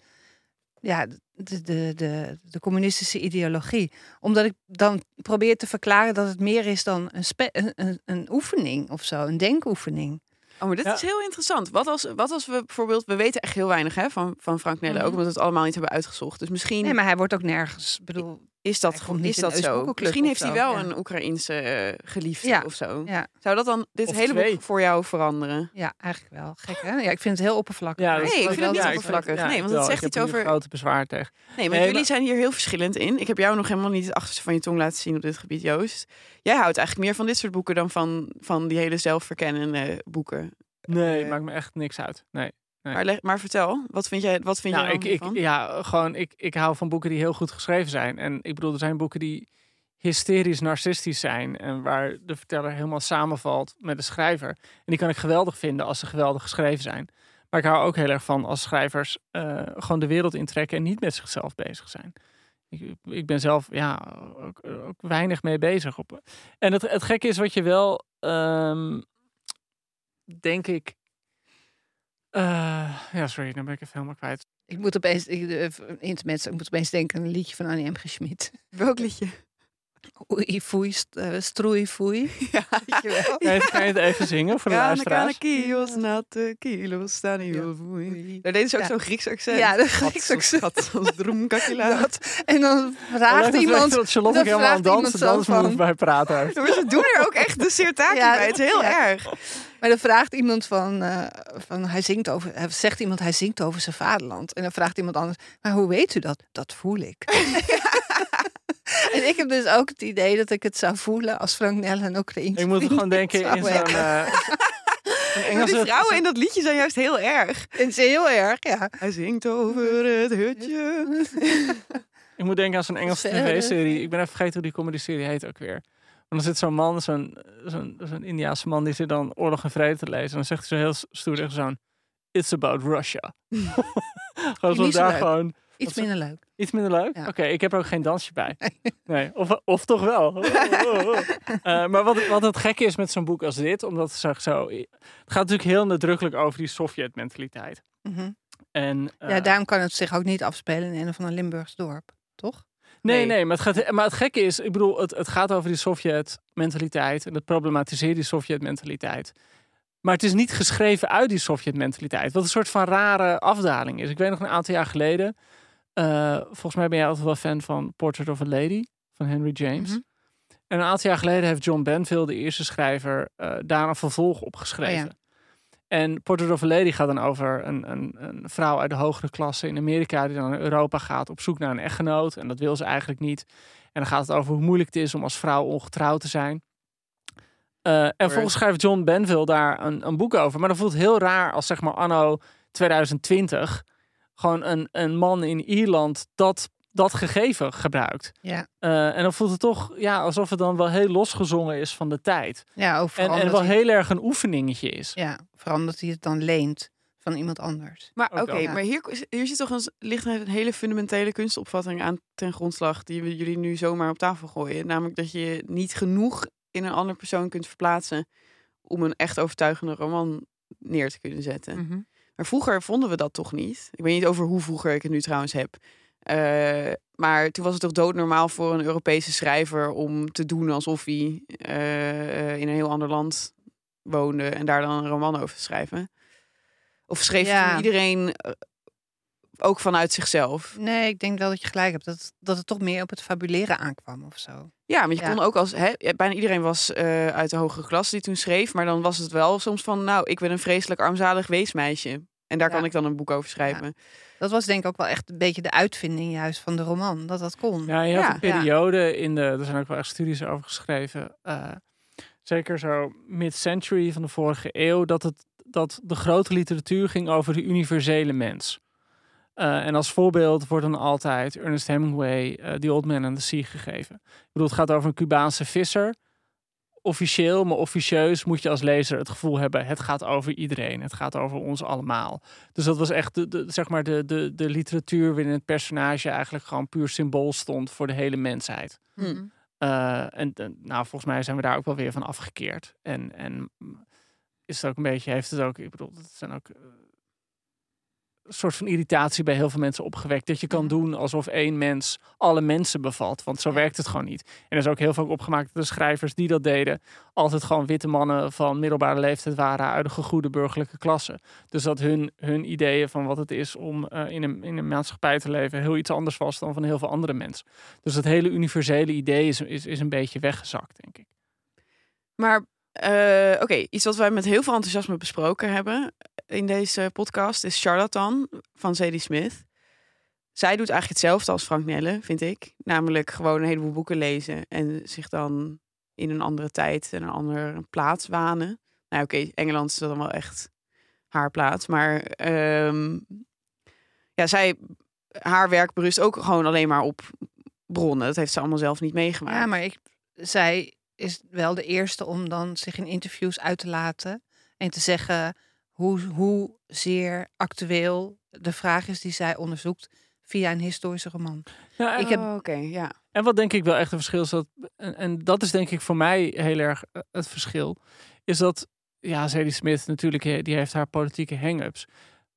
ja, de, de, de, de communistische ideologie. Omdat ik dan probeer te verklaren dat het meer is dan een, spe- een, een, een oefening of zo. Een denkoefening. Oh, maar dit Ja. is heel interessant. Wat als, wat als we bijvoorbeeld... We weten echt heel weinig hè, van, van Frank Nelle. Mhm. Ook omdat we het allemaal niet hebben uitgezocht. Dus misschien Nee, maar hij wordt ook nergens... Bedoel, is dat, niet is dat zo. Misschien heeft hij wel ja. een Oekraïense eh, geliefde Ja. of zo. ja, Zou dat dan dit Of hele twee. boek voor jou veranderen? ja, eigenlijk wel. Gek, hè? Ja, ik vind het heel oppervlakkig. Maar Nee, ik vind het niet ja, oppervlakkig. ja, Nee, want het zegt iets over- grote bezwaar tegen. Nee, want Nee, jullie maar- zijn hier heel verschillend in. Ik heb jou nog helemaal niet het achterste van je tong laten zien op dit gebied, Joost. Jij houdt eigenlijk meer van dit soort boeken dan van, van die hele zelfverkennende boeken. Nee, Eh, maakt me echt niks uit. Nee. Nee. Maar, maar vertel, wat vind jij, wat vind Nou, jij ik, ik, van? ja, gewoon, ik, ik hou van boeken die heel goed geschreven zijn. En ik bedoel, er zijn boeken die hysterisch narcistisch zijn. En waar de verteller helemaal samenvalt met de schrijver. En die kan ik geweldig vinden als ze geweldig geschreven zijn. Maar ik hou ook heel erg van als schrijvers eh, gewoon de wereld intrekken en niet met zichzelf bezig zijn. Ik, ik ben zelf ja, ook, ook weinig mee bezig. Op. En het, het gekke is wat je wel, ehm, denk ik. Eh, ja, sorry, dan ben ik even helemaal kwijt. Ik moet opeens, ik, eh, intermezzo, ik moet opeens denken aan een liedje van Annie M. G. Schmid. Welk liedje? Oei, foei, st- eh, stroei, foei. Ja, Weet je wel? Kan je, kan je het even zingen voor de Kana, luisteraars? kios, natte kilos, staan hier voei. Daar deden ze ook Ja. zo'n Grieks accent. Ja, dat Grieks accent. Als droemkakila. Dat. En dan vraagt leuk dat iemand... dat Charlotte ook dan helemaal aan dansen, bij praten heeft. Ze doen er ook echt de sirtaki Ja, bij. Het is heel ja. erg. Maar dan vraagt iemand van, eh, van hij zingt over, hij zegt iemand hij zingt over zijn vaderland. En dan vraagt iemand anders, maar hoe weet u dat? Dat voel ik. en ik heb dus ook het idee dat ik het zou voelen als Frank Nelle en Oekraïens. Ik moet gewoon denken in zo'n... eh, Engelse... vrouwen in dat liedje zijn juist heel erg. Het is heel erg, ja. Hij zingt over het hutje. Ik moet denken aan zo'n Engelse tv-serie. Ik ben even vergeten hoe die comedy-serie heet ook weer. Maar dan zit zo'n man, zo'n zo'n zo'n Indiaanse man, die zit dan Oorlog en Vrede te lezen. En dan zegt hij zo heel stoer tegen zo'n... It's about Russia. gewoon alsof Niet zo daar leuk. gewoon... Iets minder leuk. Iets minder leuk? Ja. Oké, ik heb er ook geen dansje bij. Nee, of, of toch wel. Eh, maar wat, wat het gekke is met zo'n boek als dit, omdat het zo, zo... Het gaat natuurlijk heel nadrukkelijk over die Sovjet-mentaliteit. Mhm. En, ja, eh, daarom kan het zich ook niet afspelen in een van een Limburgs dorp, toch? Nee, Nee. nee, maar, het gaat, maar het gekke is, ik bedoel, het, het gaat over die Sovjet-mentaliteit en het problematiseert die Sovjet-mentaliteit. Maar het is niet geschreven uit die Sovjet-mentaliteit, wat een soort van rare afdaling is. Ik weet nog een aantal jaar geleden, eh, volgens mij ben jij altijd wel fan van Portrait of a Lady van Henry James. Mhm. En een aantal jaar geleden heeft John Benville, de eerste schrijver, eh, daar een vervolg op geschreven. Oh ja. En Portrait of a Lady gaat dan over een, een, een vrouw uit de hogere klasse in Amerika die dan naar Europa gaat op zoek naar een echtgenoot. En dat wil ze eigenlijk niet. En dan gaat het over hoe moeilijk het is om als vrouw ongetrouwd te zijn. Eh, en vervolgens schrijft John Benville daar een, een boek over. Maar dan voelt heel raar als zeg maar anno 2020 gewoon een, een man in Ierland dat, dat gegeven gebruikt. Ja. Eh, en dan voelt het toch ja, alsof het dan wel heel losgezongen is van de tijd. Ja, ook En, en wel hij, heel erg een oefeningetje is. ja, vooral omdat hij het dan leent van iemand anders. Maar oké, maar hier, hier zit toch een, ligt een hele fundamentele kunstopvatting aan ten grondslag die we jullie nu zomaar op tafel gooien. Namelijk dat je niet genoeg in een andere persoon kunt verplaatsen om een echt overtuigende roman neer te kunnen zetten. Mhm. Maar vroeger vonden we dat toch niet. Ik weet niet over hoe vroeger ik het nu trouwens heb. Eh, maar toen was het toch doodnormaal voor een Europese schrijver om te doen alsof hij eh, in een heel ander land woonde en daar dan een roman over te schrijven. Of schreef Ja. iedereen. eh, ook vanuit zichzelf? Nee, ik denk wel dat je gelijk hebt. Dat, dat het toch meer op het fabuleren aankwam of zo. Ja, maar je Ja. kon ook als... Hè, bijna iedereen was uit de hogere klas die toen schreef. Maar dan was het wel soms van... Nou, ik ben een vreselijk armzalig weesmeisje. En daar Ja. kan ik dan een boek over schrijven. Dat was denk ik ook wel echt een beetje de uitvinding juist van de roman. Dat dat kon. Ja, je had Ja. een periode in de, er zijn ook wel echt studies over geschreven. eh, zeker zo mid-century van de vorige eeuw, dat, het, dat de grote literatuur ging over de universele mens. Eh, en als voorbeeld wordt dan altijd Ernest Hemingway eh The Old Man and the Sea gegeven. Ik bedoel, het gaat over een Cubaanse visser. Officieel, maar officieus moet je als lezer het gevoel hebben: het gaat over iedereen, het gaat over ons allemaal. Dus dat was echt de, de, zeg maar de, de, de literatuur waarin het personage eigenlijk gewoon puur symbool stond voor de hele mensheid. Hm. Mhm. Eh, en en, nou, volgens mij zijn we daar ook wel weer van afgekeerd. En, en is het ook een beetje, heeft het ook, ik bedoel, het zijn ook eh, soort van irritatie bij heel veel mensen opgewekt. Dat je kan Mhm. doen alsof één mens alle mensen bevat. Want zo werkt het gewoon niet. En er is ook heel veel opgemaakt dat de schrijvers die dat deden, altijd gewoon witte mannen van middelbare leeftijd waren uit de gegoede burgerlijke klasse. Dus dat hun, hun ideeën van wat het is om eh, in, een, in een maatschappij te leven heel iets anders was dan van heel veel andere mensen. Dus dat hele universele idee is, is, is een beetje weggezakt, denk ik. Maar eh, oké, iets wat wij met heel veel enthousiasme besproken hebben in deze podcast is Charlatan van Zadie Smith. Zij doet eigenlijk hetzelfde als Frank Nelle, vind ik. Namelijk gewoon een heleboel boeken lezen en zich dan in een andere tijd en een andere plaats wanen. Nou oké, Engeland is dan wel echt haar plaats. Maar ehm, ja, zij, haar werk berust ook gewoon alleen maar op bronnen. Dat heeft ze allemaal zelf niet meegemaakt. Ja, maar ik, zij is wel de eerste om dan zich in interviews uit te laten. En te zeggen hoe, hoe zeer actueel de vraag is die zij onderzoekt via een historische roman. Ja, en, Ik heb- Oh, Oké, ja. en wat denk ik wel echt een verschil is, dat, en, en dat is denk ik voor mij heel erg eh, het verschil, is dat, ja, Zadie Smith natuurlijk, die heeft haar politieke hang-ups.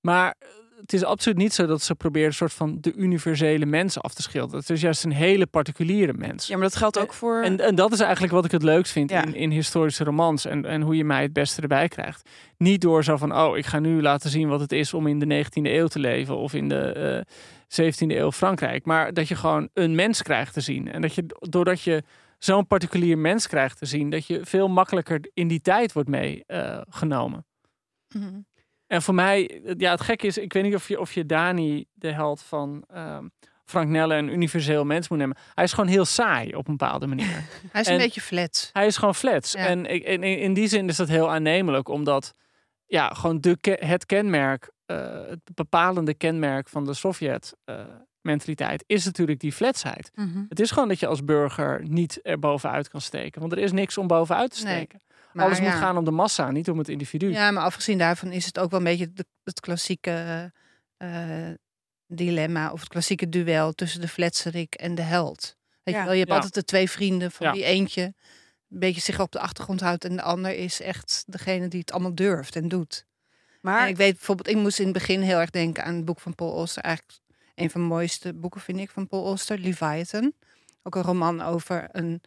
Maar eh, het is absoluut niet zo dat ze probeert een soort van de universele mensen af te schilderen. Het is juist een hele particuliere mens. Ja, maar dat geldt ook voor... En, en dat is eigenlijk wat ik het leukst vind Ja. in, in historische romans. En, en hoe je mij het beste erbij krijgt. Niet door zo van, oh, ik ga nu laten zien wat het is om in de 19e eeuw te leven. Of in de eh 17e eeuw Frankrijk. Maar dat je gewoon een mens krijgt te zien. En dat je, doordat je zo'n particulier mens krijgt te zien. Dat je veel makkelijker in die tijd wordt meegenomen. En voor mij, ja, het gekke is, ik weet niet of je, of je Dani, de held van ehm, Frank Nelle, een universeel mens moet nemen. Hij is gewoon heel saai op een bepaalde manier. Hij is En- een beetje flat. Hij is gewoon flats. Ja. En, in die zin is dat heel aannemelijk, omdat ja, gewoon de, het kenmerk, eh, het bepalende kenmerk van de Sovjet-mentaliteit is natuurlijk die fletsheid. Het is gewoon dat je als burger niet er bovenuit kan steken, want er is niks om bovenuit te Nee, steken. Maar Alles ja. moet gaan om de massa, niet om het individu. Ja, maar afgezien daarvan is het ook wel een beetje de- het klassieke eh, dilemma of het klassieke duel tussen de fletserik en de held. Weet Ja. je wel, je hebt Ja. altijd de twee vrienden van Ja. die eentje een beetje zich op de achtergrond houdt en de ander is echt degene die het allemaal durft en doet. maar En ik weet bijvoorbeeld, ik moest in het begin heel erg denken aan het boek van Paul Auster. Eigenlijk een van de mooiste boeken vind ik van Paul Auster, Leviathan. Ook een roman over een,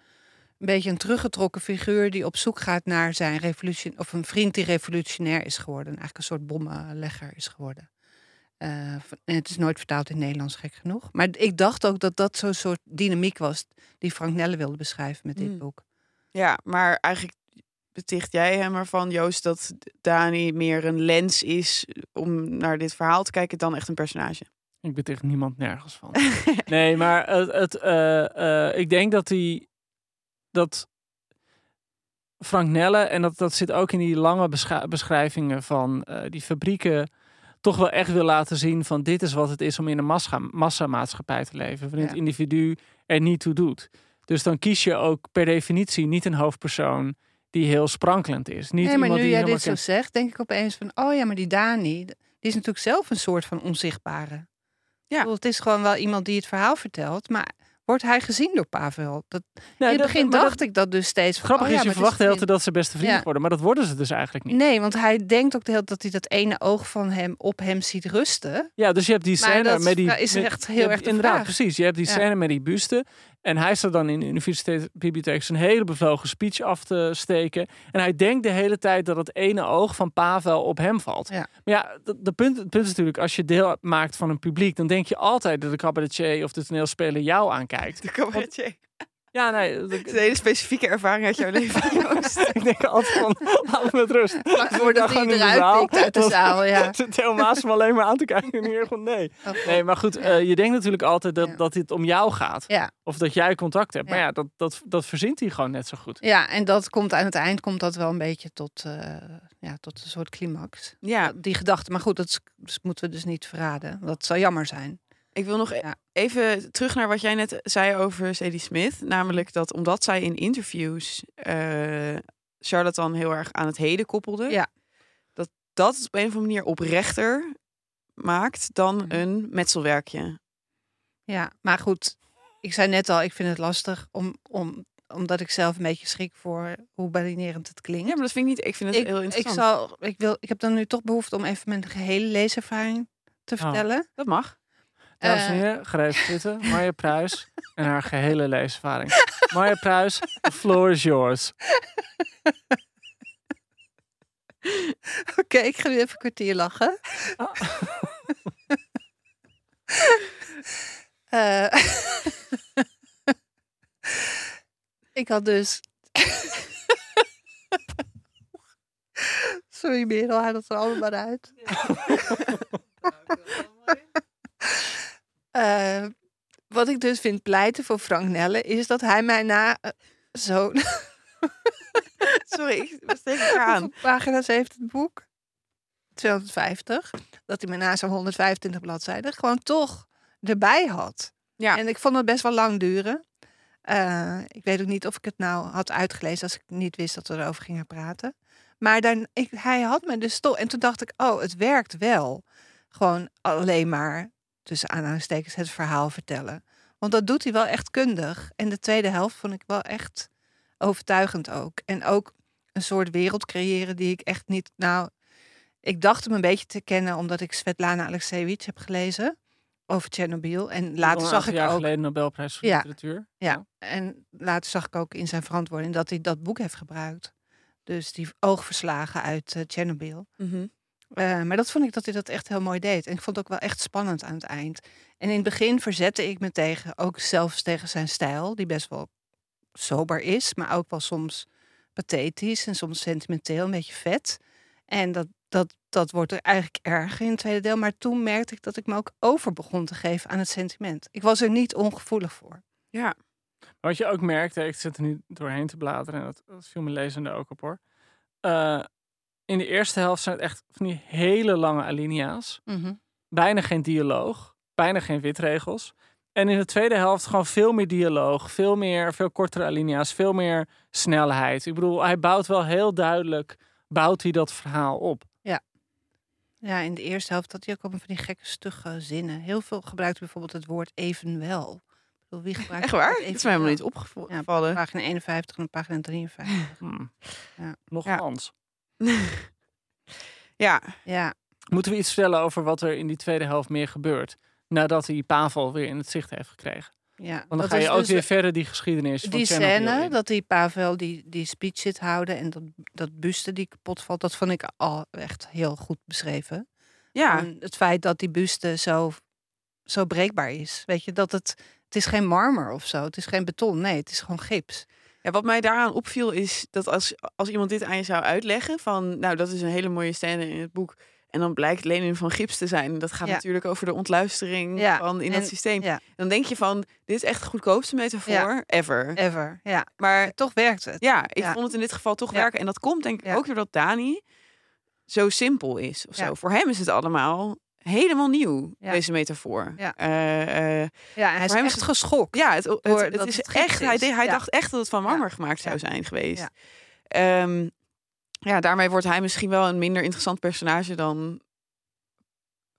een beetje een teruggetrokken figuur die op zoek gaat naar zijn revolutie of een vriend die revolutionair is geworden, eigenlijk een soort bommenlegger is geworden. Eh, het is nooit vertaald in het Nederlands, gek genoeg. Maar ik dacht ook dat dat zo'n soort dynamiek was die Frank Nelle wilde beschrijven met dit Mm. boek. Ja, maar eigenlijk beticht jij hem ervan, Joost, dat Dani meer een lens is om naar dit verhaal te kijken dan echt een personage. Ik beticht niemand nergens van. nee, maar het, het, eh, eh, ik denk dat die dat Frank Nelle, en dat, dat zit ook in die lange beschrijvingen van eh, die fabrieken, toch wel echt wil laten zien van dit is wat het is om in een massa, massamaatschappij te leven, waarin Ja. het individu er niet toe doet. Dus dan kies je ook per definitie niet een hoofdpersoon die heel sprankelend is. Niet nee, maar iemand nu die jij dit zo kent- zegt, denk ik opeens van, oh ja, maar die Dani, die is natuurlijk zelf een soort van onzichtbare. Ja. Bedoel, Het is gewoon wel iemand die het verhaal vertelt, maar wordt hij gezien door Pavel? Dat, Nee, in het begin dat- dacht ik dat dus steeds. Grappig oh ja, is, je verwacht de hele vriend. tijd dat ze beste vrienden Ja. worden, maar dat worden ze dus eigenlijk niet. Nee, want hij denkt ook de hele dat hij dat ene oog van hem op hem ziet rusten. Ja, dus je hebt die Maar scène dat met die... is echt heel erg de Inderdaad, vraag. precies. Je hebt die Ja. scène met die buste. En hij staat dan in de universiteitsbibliotheek zijn hele bevlogen speech af te steken. En hij denkt de hele tijd dat het ene oog van Pavel op hem valt. Ja. Maar ja, de, de punt, het punt is natuurlijk, als je deel maakt van een publiek, dan denk je altijd dat de cabaretier of de toneelspeler jou aankijkt. De cabaretier. Ja, nee, dat- Het is een hele specifieke ervaring uit jouw leven, Joost. ik denk altijd van, laat me met rust. Vlak voordat gewoon hij in de eruit zaal. pikt uit de zaal, ja. Theo Maas me alleen maar aan te kijken en hier gewoon nee. Oh. Nee, maar goed, eh, je denkt natuurlijk altijd dat, Ja. dat het om jou gaat. Ja. Of dat jij contact hebt. Maar Ja. dat, dat, dat verzint hij gewoon net zo goed. Ja, en dat komt aan het eind komt dat wel een beetje tot, eh, ja, tot een soort climax. Ja, Die gedachte. Maar goed, dat is- dat moeten we dus niet verraden. Dat zou jammer zijn. Ik wil nog e- Ja. even terug naar wat jij net zei over Sadie Smith. Namelijk dat omdat zij in interviews Charlotte dan heel erg aan het heden koppelde. Ja. Dat dat het op een of andere manier oprechter maakt dan Mhm. een metselwerkje. Ja, maar goed. Ik zei net al, ik vind het lastig om, om, omdat ik zelf een beetje schrik voor hoe balinerend het klinkt. Ja, maar dat vind ik niet. Ik vind het ik, heel ik, interessant. zal, ik, wil, ik heb dan nu toch behoefte om even mijn gehele leeservaring te Oh. vertellen. Dat mag. Dames en Eh. heren, gereed zitten. Marja Pruis en haar gehele leeservaring. Marja Pruis, the floor is yours. Oké, ik ga nu even een kwartier lachen. Ah. Eh, ik had dus. Sorry, Merel, haal het er allemaal uit. Eh, wat ik dus vind pleiten voor Frank Nelle is dat hij mij na eh, zo'n Sorry, ik was tegen aan. Hoeveel pagina's heeft het boek? 250. Dat hij me na zo'n 125 bladzijden gewoon toch erbij had. Ja. En ik vond het best wel lang duren. Eh, ik weet ook niet of ik het nou had uitgelezen als ik niet wist dat we erover gingen praten. Maar dan, ik, hij had me dus toch. En toen dacht ik, oh, het werkt wel. Gewoon alleen maar, tussen aanhalingstekens, het verhaal vertellen. Want dat doet hij wel echt kundig. En de tweede helft vond ik wel echt overtuigend ook. En ook een soort wereld creëren die ik echt niet. Nou, ik dacht hem een beetje te kennen omdat ik Svetlana Alexievich heb gelezen over Tsjernobyl. En later zag ik jaar ook. geleden Nobelprijs voor Ja. literatuur. Ja, en later zag ik ook in zijn verantwoording dat hij dat boek heeft gebruikt. Dus die oogverslagen uit eh Tsjernobyl. Mhm. Eh, maar dat vond ik dat hij dat echt heel mooi deed. En ik vond het ook wel echt spannend aan het eind. En in het begin verzette ik me tegen, ook zelfs tegen zijn stijl, die best wel sober is, maar ook wel soms pathetisch en soms sentimenteel, een beetje vet. En dat, dat, dat wordt er eigenlijk erger in het tweede deel. Maar toen merkte ik dat ik me ook over begon te geven aan het sentiment. Ik was er niet ongevoelig voor. Ja. Wat je ook merkte, ik zit er nu doorheen te bladeren en dat, viel me lezende ook op hoor. Eh, in de eerste helft zijn het echt van die hele lange alinea's. Bijna geen dialoog, bijna geen witregels. En in de tweede helft gewoon veel meer dialoog, veel meer, veel kortere alinea's, veel meer snelheid. Ik bedoel, hij bouwt wel heel duidelijk, bouwt hij dat verhaal op. Ja, in de eerste helft had hij ook allemaal van die gekke stugge zinnen. Heel veel gebruikt bijvoorbeeld het woord evenwel. Ik bedoel, wie gebruikt Echt het waar? Dat is mij helemaal niet opgevallen. Pagina 51 en pagina 53. Hmm. Ja. Nogmaals. Ja, Ja, Moeten we iets vertellen over wat er in die tweede helft meer gebeurt? Nadat hij Pavel weer in het zicht heeft gekregen. ja. Want dan Dat ga je ook dus weer verder die geschiedenis van Die Tsjernobyl scène, dat die Pavel die, die speech zit houden en dat, dat buste die kapot valt, dat vond ik al echt heel goed beschreven. ja. En het feit dat die buste zo, zo breekbaar is. Weet je, dat het, het is geen marmer of zo, het is geen beton, nee, het is gewoon gips. Ja, wat mij daaraan opviel is dat als, als iemand dit aan je zou uitleggen van, nou, dat is een hele mooie scène in het boek. En dan blijkt Lenin van gips te zijn. Dat gaat Ja. natuurlijk over de ontluistering Ja, van in en- dat systeem. Ja, Dan denk je van, dit is echt de goedkoopste metafoor ever. ever. Ja, Maar toch werkt het. ja, ik vond het in dit geval toch werken. En dat komt denk ik ook doordat Dani zo simpel is. Of zo. Voor hem is het allemaal helemaal nieuw, Ja. deze metafoor. Ja. Eh, eh, Ja, hij is hem echt het- geschokt. Ja, het, het, het is echt. Hij, is. hij Ja. dacht echt dat het van marmer gemaakt zou zijn geweest. Ja. Ehm, ja, daarmee wordt hij misschien wel een minder interessant personage dan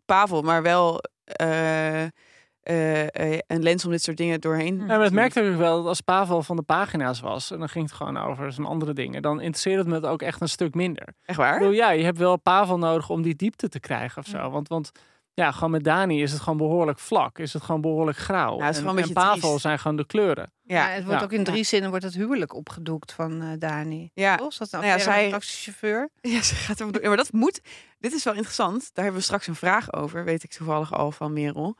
Pavel, maar wel eh, eh, eh, een lens om dit soort dingen doorheen. Ja, maar het merkte ik wel dat als Pavel van de pagina's was, en dan ging het gewoon over zijn andere dingen, dan interesseerde het me het ook echt een stuk minder. Echt Ik waar? bedoel, ja, je hebt wel Pavel nodig om die diepte te krijgen of zo. Want, want Ja, gewoon met Dani is het gewoon behoorlijk vlak. Is het gewoon behoorlijk grauw. Ja, het is en, en Pavel triest. zijn gewoon de kleuren. Ja, Ja, het wordt ja, ook in drie zinnen wordt het huwelijk opgedoekt van eh Dani. ja. Toch? Is dat Nou ja, zij- een taxichauffeur? Ja, ze gaat door. Ja, maar dat moet. Dit is wel interessant. Daar hebben we straks een vraag over. Weet ik toevallig al van Merel.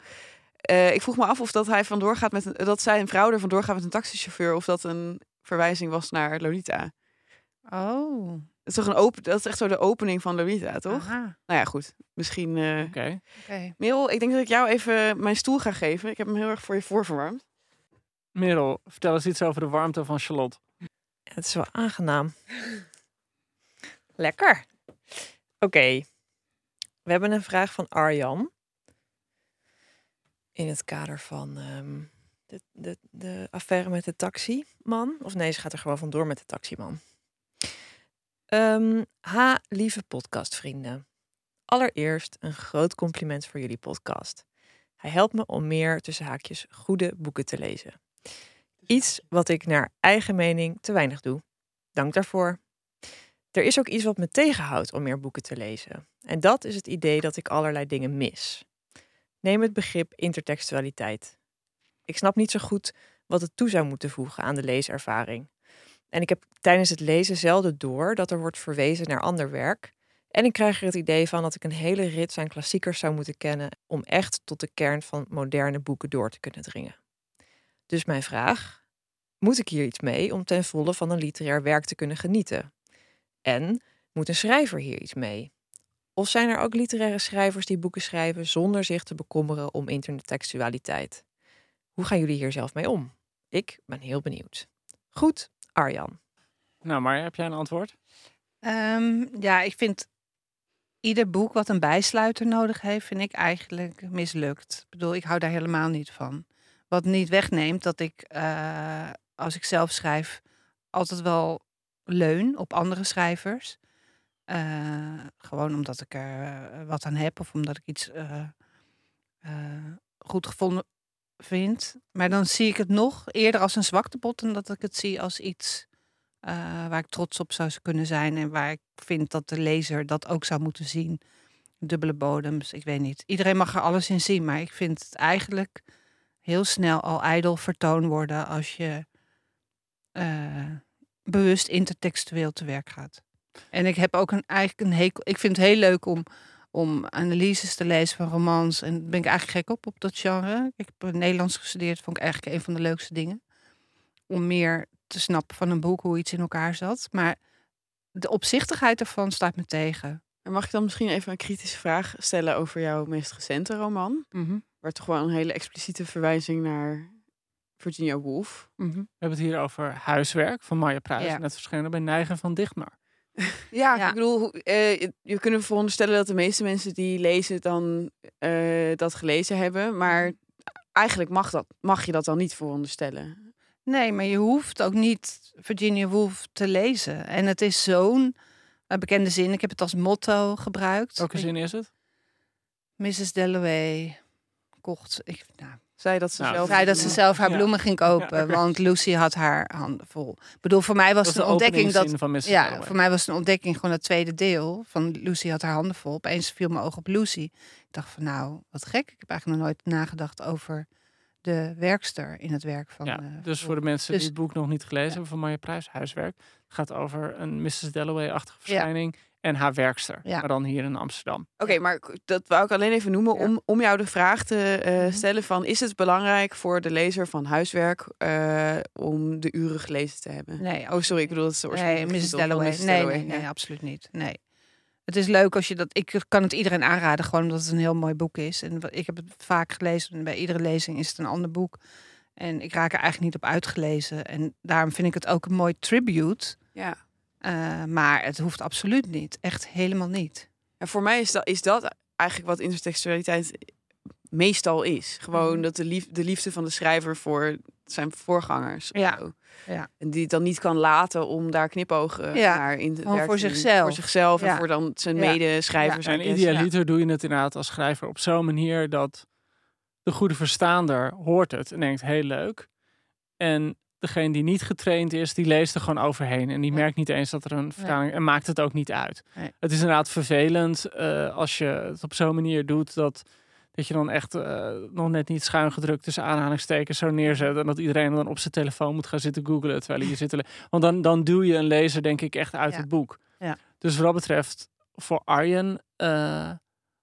Eh, ik vroeg me af of dat hij vandoor gaat met een, dat zijn vrouw er vandoor gaat met een taxichauffeur. Of dat een verwijzing was naar Lolita. Oh. Dat is toch een open. Dat is echt zo de opening van Lolita, toch? Aha, Nou ja, goed. Misschien. eh Oké. oké. Merel, ik denk dat ik jou even mijn stoel ga geven. Ik heb hem heel erg voor je voorverwarmd. Merel, vertel eens iets over de warmte van Charlotte. Ja, het is wel aangenaam. Lekker. Oké. We hebben een vraag van Arjan. In het kader van ehm, de, de, de affaire met de taximan. Of nee, ze gaat er gewoon vandoor met de taximan. Ehm, ha, lieve podcastvrienden. Allereerst een groot compliment voor jullie podcast. Hij helpt me om meer tussen haakjes goede boeken te lezen. Iets wat ik naar eigen mening te weinig doe. Dank daarvoor. Er is ook iets wat me tegenhoudt om meer boeken te lezen. En dat is het idee dat ik allerlei dingen mis. Neem het begrip intertextualiteit. Ik snap niet zo goed wat het toe zou moeten voegen aan de leeservaring. En ik heb tijdens het lezen zelden door dat er wordt verwezen naar ander werk. En ik krijg er het idee van dat ik een hele rits aan klassiekers zou moeten kennen om echt tot de kern van moderne boeken door te kunnen dringen. Dus mijn vraag: moet ik hier iets mee om ten volle van een literair werk te kunnen genieten? En moet een schrijver hier iets mee? Of zijn er ook literaire schrijvers die boeken schrijven zonder zich te bekommeren om intertextualiteit? Hoe gaan jullie hier zelf mee om? Ik ben heel benieuwd. Goed, Arjan. Nou, maar heb jij een antwoord? Ehm, ja, ik vind ieder boek wat een bijsluiter nodig heeft, vind ik eigenlijk mislukt. Ik bedoel, ik hou daar helemaal niet van. Wat niet wegneemt dat ik, eh, als ik zelf schrijf, altijd wel leun op andere schrijvers. Eh, gewoon omdat ik er eh, wat aan heb of omdat ik iets eh, goed gevonden vind. Maar dan zie ik het nog eerder als een zwaktebot dan dat ik het zie als iets waar ik trots op zou kunnen zijn en waar ik vind dat de lezer dat ook zou moeten zien. Dubbele bodems, ik weet niet. Iedereen mag er alles in zien, maar ik vind het eigenlijk heel snel al ijdel vertoon worden als je bewust intertextueel te werk gaat. En ik heb ook een, eigenlijk een hekel. Ik vind het heel leuk om, om analyses te lezen van romans. En daar ben ik eigenlijk gek op, op dat genre. Ik heb Nederlands gestudeerd, vond ik eigenlijk een van de leukste dingen. Om meer te snappen van een boek hoe iets in elkaar zat. Maar de opzichtigheid ervan staat me tegen. En mag ik dan misschien even een kritische vraag stellen over jouw meest recente roman? Waar toch wel een hele expliciete verwijzing naar Virginia Woolf. We hebben het hier over Huiswerk van Maya Pruis. Ja. Net verschenen bij Neigen van Dichtmar. Ja, Ja. ik bedoel, eh, je- kunnen veronderstellen dat de meeste mensen die lezen dan eh, dat gelezen hebben. Maar eigenlijk mag, dat, mag je dat dan niet veronderstellen. Nee, maar je hoeft ook niet Virginia Woolf te lezen. En het is zo'n eh, bekende zin. Ik heb het als motto gebruikt. Welke zin is het? Mrs. Dalloway kocht. Ik, nou, Zij dat ze Nou, zelf. zei dat ze zelf haar Ja. bloemen ging kopen, Ja, want Lucy had haar handen vol. Ik bedoel, voor mij was het een ontdekking dat. van Mrs. Ja, Dalloway. voor mij was het een ontdekking gewoon het tweede deel van Lucy had haar handen vol. Opeens viel mijn oog op Lucy. Ik dacht van nou, wat gek. Ik heb eigenlijk nog nooit nagedacht over de werkster in het werk van. Ja, eh, dus voor de mensen Dus- die het boek nog niet gelezen hebben van Maya Pruis, Huiswerk. Het gaat over een Mrs. Dalloway-achtige verschijning en haar werkster. Ja. Maar dan hier in Amsterdam. Oké, maar dat wou ik alleen even noemen Ja. om, om jou de vraag te eh, Mhm. stellen van... is het belangrijk voor de lezer van huiswerk eh, om de uren gelezen te hebben? Nee, Oh, sorry, ik bedoel dat is de Nee, Mrs. Dalloway. Nee, nee, absoluut niet. Nee. Het is leuk als je dat. Ik kan het iedereen aanraden, gewoon omdat het een heel mooi boek is. En ik heb het vaak gelezen. En bij iedere lezing is het een ander boek. En ik raak er eigenlijk niet op uitgelezen. En daarom vind ik het ook een mooi tribute. Ja. Eh, maar het hoeft absoluut niet. Echt helemaal niet. Ja, voor mij is dat, is dat eigenlijk wat intertextualiteit meestal is. Gewoon Mhm. dat de, lief, de liefde van de schrijver voor zijn voorgangers. of Ja. zo. Ja. En die het dan niet kan laten om daar knipogen Ja, naar in te gewoon werk voor zichzelf. Voor zichzelf en Ja. voor dan zijn Ja. medeschrijvers. En idealiter doe je het inderdaad als schrijver op zo'n manier dat de goede verstaander hoort het en denkt heel leuk. En degene die niet getraind is, die leest er gewoon overheen. En die merkt niet eens dat er een vertaling... En maakt het ook niet uit. Nee. Het is inderdaad vervelend eh, als je het op zo'n manier doet dat Dat je dan echt eh, nog net niet schuin gedrukt tussen aanhalingstekens zo neerzet. En dat iedereen dan op zijn telefoon moet gaan zitten googlen terwijl hij hier zit. Want dan, dan duw je een lezer denk ik echt uit Ja. het boek. Ja. Dus wat dat betreft, voor Arjen eh,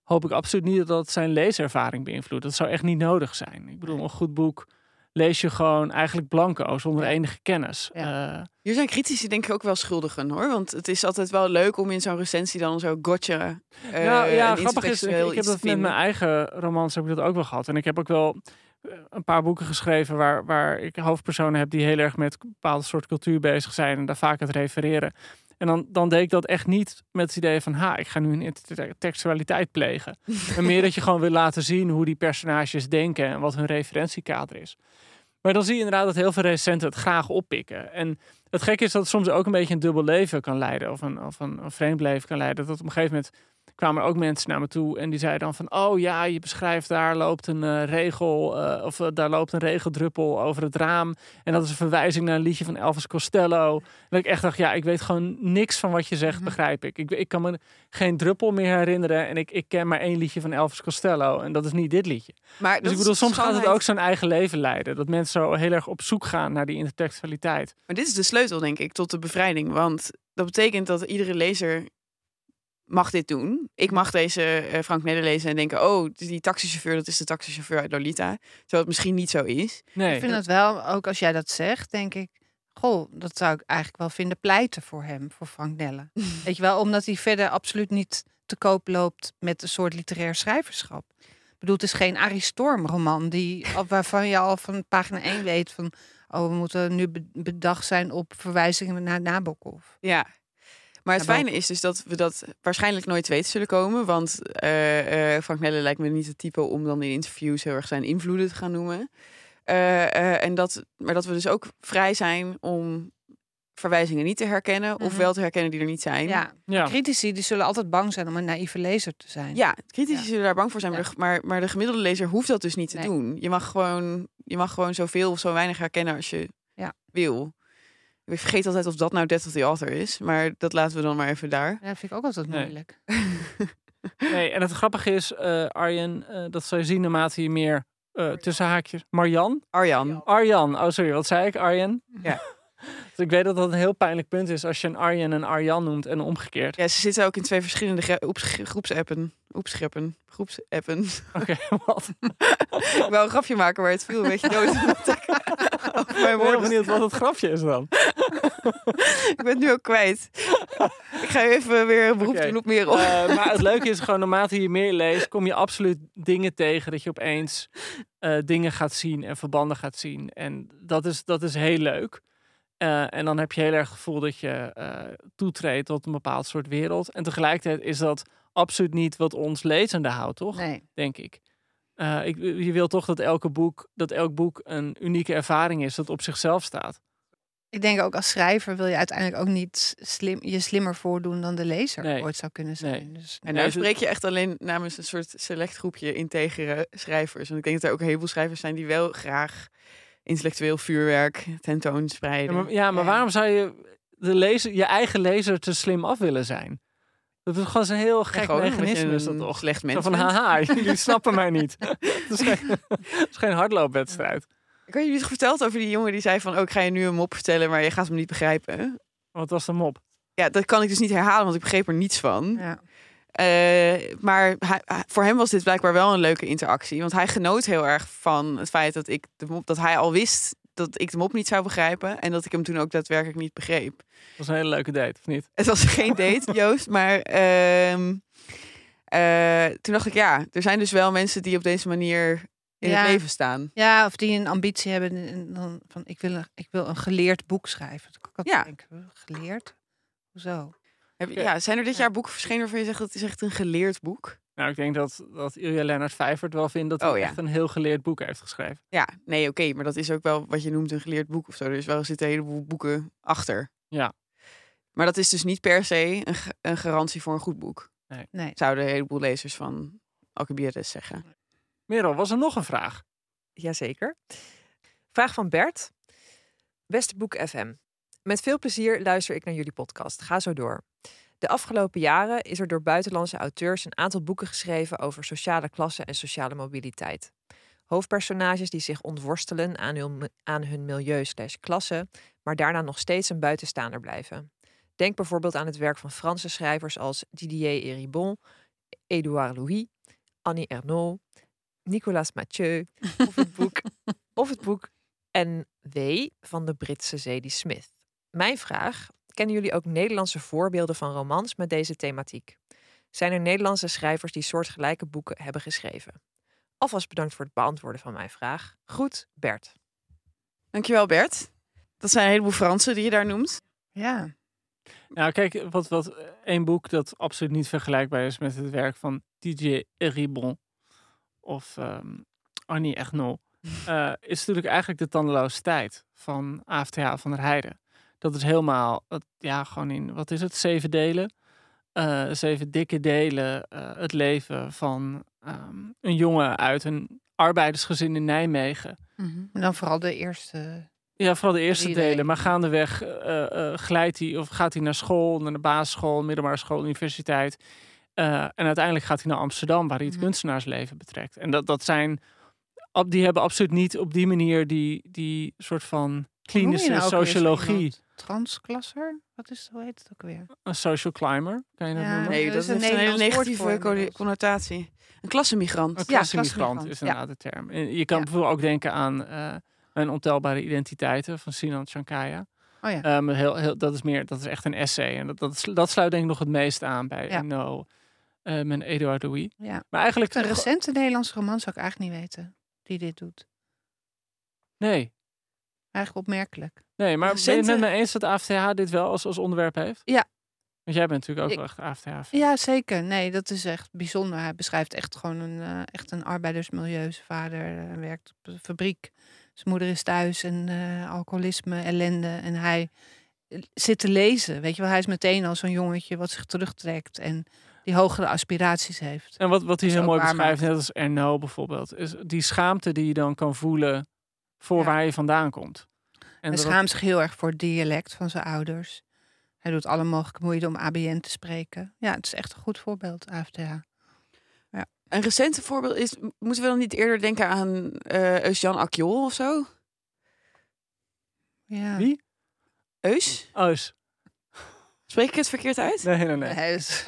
hoop ik absoluut niet dat dat zijn leeservaring beïnvloedt. Dat zou echt niet nodig zijn. Ik bedoel, een goed boek lees je gewoon eigenlijk blanco, zonder Ja. enige kennis. Ja. Eh, Hier zijn critici denk ik ook wel schuldigen hoor. Want het is altijd wel leuk om in zo'n recensie dan zo gotcha. eh, nou ja, grappig is, ik, ik heb dat met mijn eigen romans heb ik dat ook wel gehad. En ik heb ook wel eh, een paar boeken geschreven waar, waar ik hoofdpersonen heb die heel erg met een bepaalde soort cultuur bezig zijn en daar vaak het refereren. En dan, dan deed ik dat echt niet met het idee van, ha, ik ga nu een intertextualiteit plegen. maar meer dat je gewoon wil laten zien hoe die personages denken en wat hun referentiekader is. Maar dan zie je inderdaad dat heel veel recensenten het graag oppikken. En het gekke is dat het soms ook een beetje een dubbel leven kan leiden. Of een, of een, een vreemd leven kan leiden. Dat op een gegeven moment kwamen er ook mensen naar me toe. En die zeiden dan van, oh ja, je beschrijft daar loopt een eh, regel. eh, of eh, daar loopt een regeldruppel over het raam. En dat is een verwijzing naar een liedje van Elvis Costello. En dat ik echt dacht, ja, ik weet gewoon niks van wat je zegt, Mhm. begrijp ik. ik. Ik kan me geen druppel meer herinneren. En ik, ik ken maar één liedje van Elvis Costello. En dat is niet dit liedje. Maar Dus ik bedoel, soms gaat het ook zijn eigen leven leiden. Dat mensen zo heel erg op zoek gaan naar die intertextualiteit. Maar dit is de sleutel, denk ik, tot de bevrijding. Want dat betekent dat iedere lezer mag dit doen. Ik mag deze eh, Frank Neder lezen en denken... oh, die taxichauffeur, dat is de taxichauffeur uit Lolita. Terwijl het misschien niet zo is. Nee. Ik vind het wel, ook als jij dat zegt, denk ik... Goh, dat zou ik eigenlijk wel vinden pleiten voor hem, voor Frank Nelle. Weet je wel, omdat hij verder absoluut niet te koop loopt met een soort literair schrijverschap. Ik bedoel, het is geen Arie Storm roman die, al- waarvan je al van pagina 1 weet van... oh, we moeten nu be- bedacht zijn op verwijzingen naar Nabokov. Ja. Maar het fijne is dus dat we dat waarschijnlijk nooit te weten zullen komen. Want eh, eh, Frank Nelle lijkt me niet het type om dan in interviews heel erg zijn invloeden te gaan noemen. Eh, eh, en dat, maar dat we dus ook vrij zijn om verwijzingen niet te herkennen. Of Mhm. wel te herkennen die er niet zijn. Ja, Ja. critici die zullen altijd bang zijn om een naïeve lezer te zijn. Ja, critici Ja. zullen daar bang voor zijn. Maar, Ja. de, maar, maar de gemiddelde lezer hoeft dat dus niet te Nee. doen. Je mag, gewoon, je mag gewoon zoveel of zo weinig herkennen als je Ja. wil. Ik vergeet altijd of dat nou Death of the Author is. Maar dat laten we dan maar even daar. Ja, dat vind ik ook altijd moeilijk. Nee, en het grappige is, eh, Arjen, eh, dat zou je zien naarmate je meer eh tussen haakjes. Marjan? Arjan. Arjan. Oh, sorry, wat zei ik? Arjen? Ja. dus ik weet dat dat een heel pijnlijk punt is als je een Arjen een Arjan noemt en omgekeerd. Ja, ze zitten ook in twee verschillende groepsappen. Oepscheppen. Groepsappen. Oké, wat? ik wou een grapje maken, maar het viel een beetje dood. Mijn Ik ben benieuwd wat het grapje is dan. Ik ben het nu ook kwijt. ik ga even weer een beroep doen op Merel. Eh, maar het leuke is gewoon, naarmate je meer leest, kom je absoluut dingen tegen dat je opeens eh, dingen gaat zien en verbanden gaat zien. En dat is, dat is heel leuk. Eh, en dan heb je heel erg het gevoel dat je toetreedt tot een bepaald soort wereld. En tegelijkertijd is dat absoluut niet wat ons lezende houdt, toch? Nee. Denk ik. Eh, ik. Je wil toch dat, elke boek, dat elk boek een unieke ervaring is dat op zichzelf staat. Ik denk ook als schrijver wil je uiteindelijk ook niet slim, je slimmer voordoen dan de lezer Nee. ooit zou kunnen Nee. zijn. Dus, En daar het- spreek je echt alleen namens een soort select groepje integere schrijvers. Want ik denk dat er ook een heleboel schrijvers zijn die wel graag intellectueel vuurwerk tentoonspreiden. Ja, maar, ja, maar Ja. waarom zou je de lezer, je eigen lezer te slim af willen zijn? Dat is gewoon zo'n heel gek je mechanisme is dat een toch? slecht Zo mens van, haha, jullie snappen mij niet. Het is geen, het is geen hardloopwedstrijd. Ik had jullie toch verteld over die jongen die zei van... oh, ik ga je nu een mop vertellen, maar je gaat hem niet begrijpen. Wat was de mop? Ja, dat kan ik dus niet herhalen, want ik begreep er niets van. ja. Eh, maar hij- voor hem was dit blijkbaar wel een leuke interactie. Want hij genoot heel erg van het feit dat, ik de mop, dat hij al wist dat ik de mop niet zou begrijpen. En dat ik hem toen ook daadwerkelijk niet begreep. Dat was een hele leuke date, of niet? Het was geen date, Joost. Maar ehm, eh, toen dacht ik, ja, er zijn dus wel mensen die op deze manier in Ja. het leven staan. ja, of die een ambitie hebben en dan van ik wil, een, ik wil een geleerd boek schrijven. Ik Ja. ja. denken, geleerd? Hoezo? Heb, Ja. zijn er dit Ja. jaar boeken verschenen waarvan je zegt dat het is echt een geleerd boek? Nou, ik denk dat, dat Ilja Lennart Vijvert wel vindt dat hij Oh, ja. echt een heel geleerd boek heeft geschreven. Ja, nee, oké, maar dat is ook wel wat je noemt een geleerd boek of zo. Er is wel zitten een heleboel boeken achter. Ja. Maar dat is dus niet per se een, een garantie voor een goed boek. Nee. Zouden een heleboel lezers van Alcibiades zeggen. Merel, was er nog een vraag? Jazeker. Vraag van Bert. Beste Boek FM. Met veel plezier luister ik naar jullie podcast. Ga zo door. De afgelopen jaren is er door buitenlandse auteurs een aantal boeken geschreven over sociale klasse en sociale mobiliteit. Hoofdpersonages die zich ontworstelen aan hun, aan hun milieu slash klasse, maar daarna nog steeds een buitenstaander blijven. Denk bijvoorbeeld aan het werk van Franse schrijvers als Didier Eribon, Édouard Louis, Annie Ernaux, Nicolas Mathieu of het boek, of het boek N.W. van de Britse Zadie Smith. Mijn vraag, kennen jullie ook Nederlandse voorbeelden van romans met deze thematiek? Zijn er Nederlandse schrijvers die soortgelijke boeken hebben geschreven? Alvast bedankt voor het beantwoorden van mijn vraag. Goed, Bert. Dankjewel Bert. Dat zijn een heleboel Fransen die je daar noemt. Ja. Nou, kijk, wat, wat één boek dat absoluut niet vergelijkbaar is met het werk van DJ Ribon of ehm, Annie Ernaux, eh, is natuurlijk eigenlijk de tandeloze tijd van AFTH van der Heijden. Dat is helemaal, ja, gewoon in, wat is het, zeven delen? Eh, zeven dikke delen eh, het leven van ehm, een jongen uit een arbeidersgezin in Nijmegen. En dan vooral de eerste. Ja, vooral de eerste delen. Maar gaandeweg eh glijdt hij of gaat hij naar school, naar de basisschool, middelbare school, universiteit. En uiteindelijk gaat hij naar Amsterdam, waar hij het Mhm. kunstenaarsleven betrekt. En dat, dat zijn, die hebben absoluut niet op die manier die, die soort van klinische nou sociologie. Transklasser? Wat is hoe heet het ook weer? Een social climber, kan je dat Ja. noemen? Nee, dat is een hele woord negatieve connotatie. Een klassenmigrant. Een Ja, klassenmigrant klassenmigrant, is ja. inderdaad de term. En je kan Ja. bijvoorbeeld ook denken aan eh Mijn ontelbare identiteiten van Sinan Chankaya. Oh ja. Ehm, heel, heel, dat is meer, dat is echt een essay. En dat, dat, sluit denk ik nog het meest aan bij Ja. No um, en Eduard Louis. ja. Maar eigenlijk... Een recente Nederlandse roman zou ik eigenlijk niet weten. Die dit doet. Nee, Eigenlijk opmerkelijk. nee, maar ben je het met me eens dat AFTH dit wel als, als onderwerp heeft? Ja. Want jij bent natuurlijk ook Ik- wel echt AFTH. Ja, zeker. Nee, dat is echt bijzonder. Hij beschrijft echt gewoon een, eh, echt een arbeidersmilieu. Zijn vader eh, werkt op een fabriek. Zijn moeder is thuis en eh, alcoholisme, ellende. En hij zit te lezen. Weet je wel, hij is meteen al zo'n jongetje wat zich terugtrekt en die hogere aspiraties heeft. En wat, wat hij heel mooi beschrijft, net als Erno bijvoorbeeld, is die schaamte die je dan kan voelen voor Ja. waar je vandaan komt. En Hij dat- schaamt zich heel erg voor het dialect van zijn ouders. Hij doet alle mogelijke moeite om ABN te spreken. Ja, het is echt een goed voorbeeld, AFTH. Een recente voorbeeld is, moeten we dan niet eerder denken aan eh Eus-Jan Akjol of zo? Ja. Wie? Eus? Is- Spreek ik het verkeerd uit? nee, nee, nee. Dat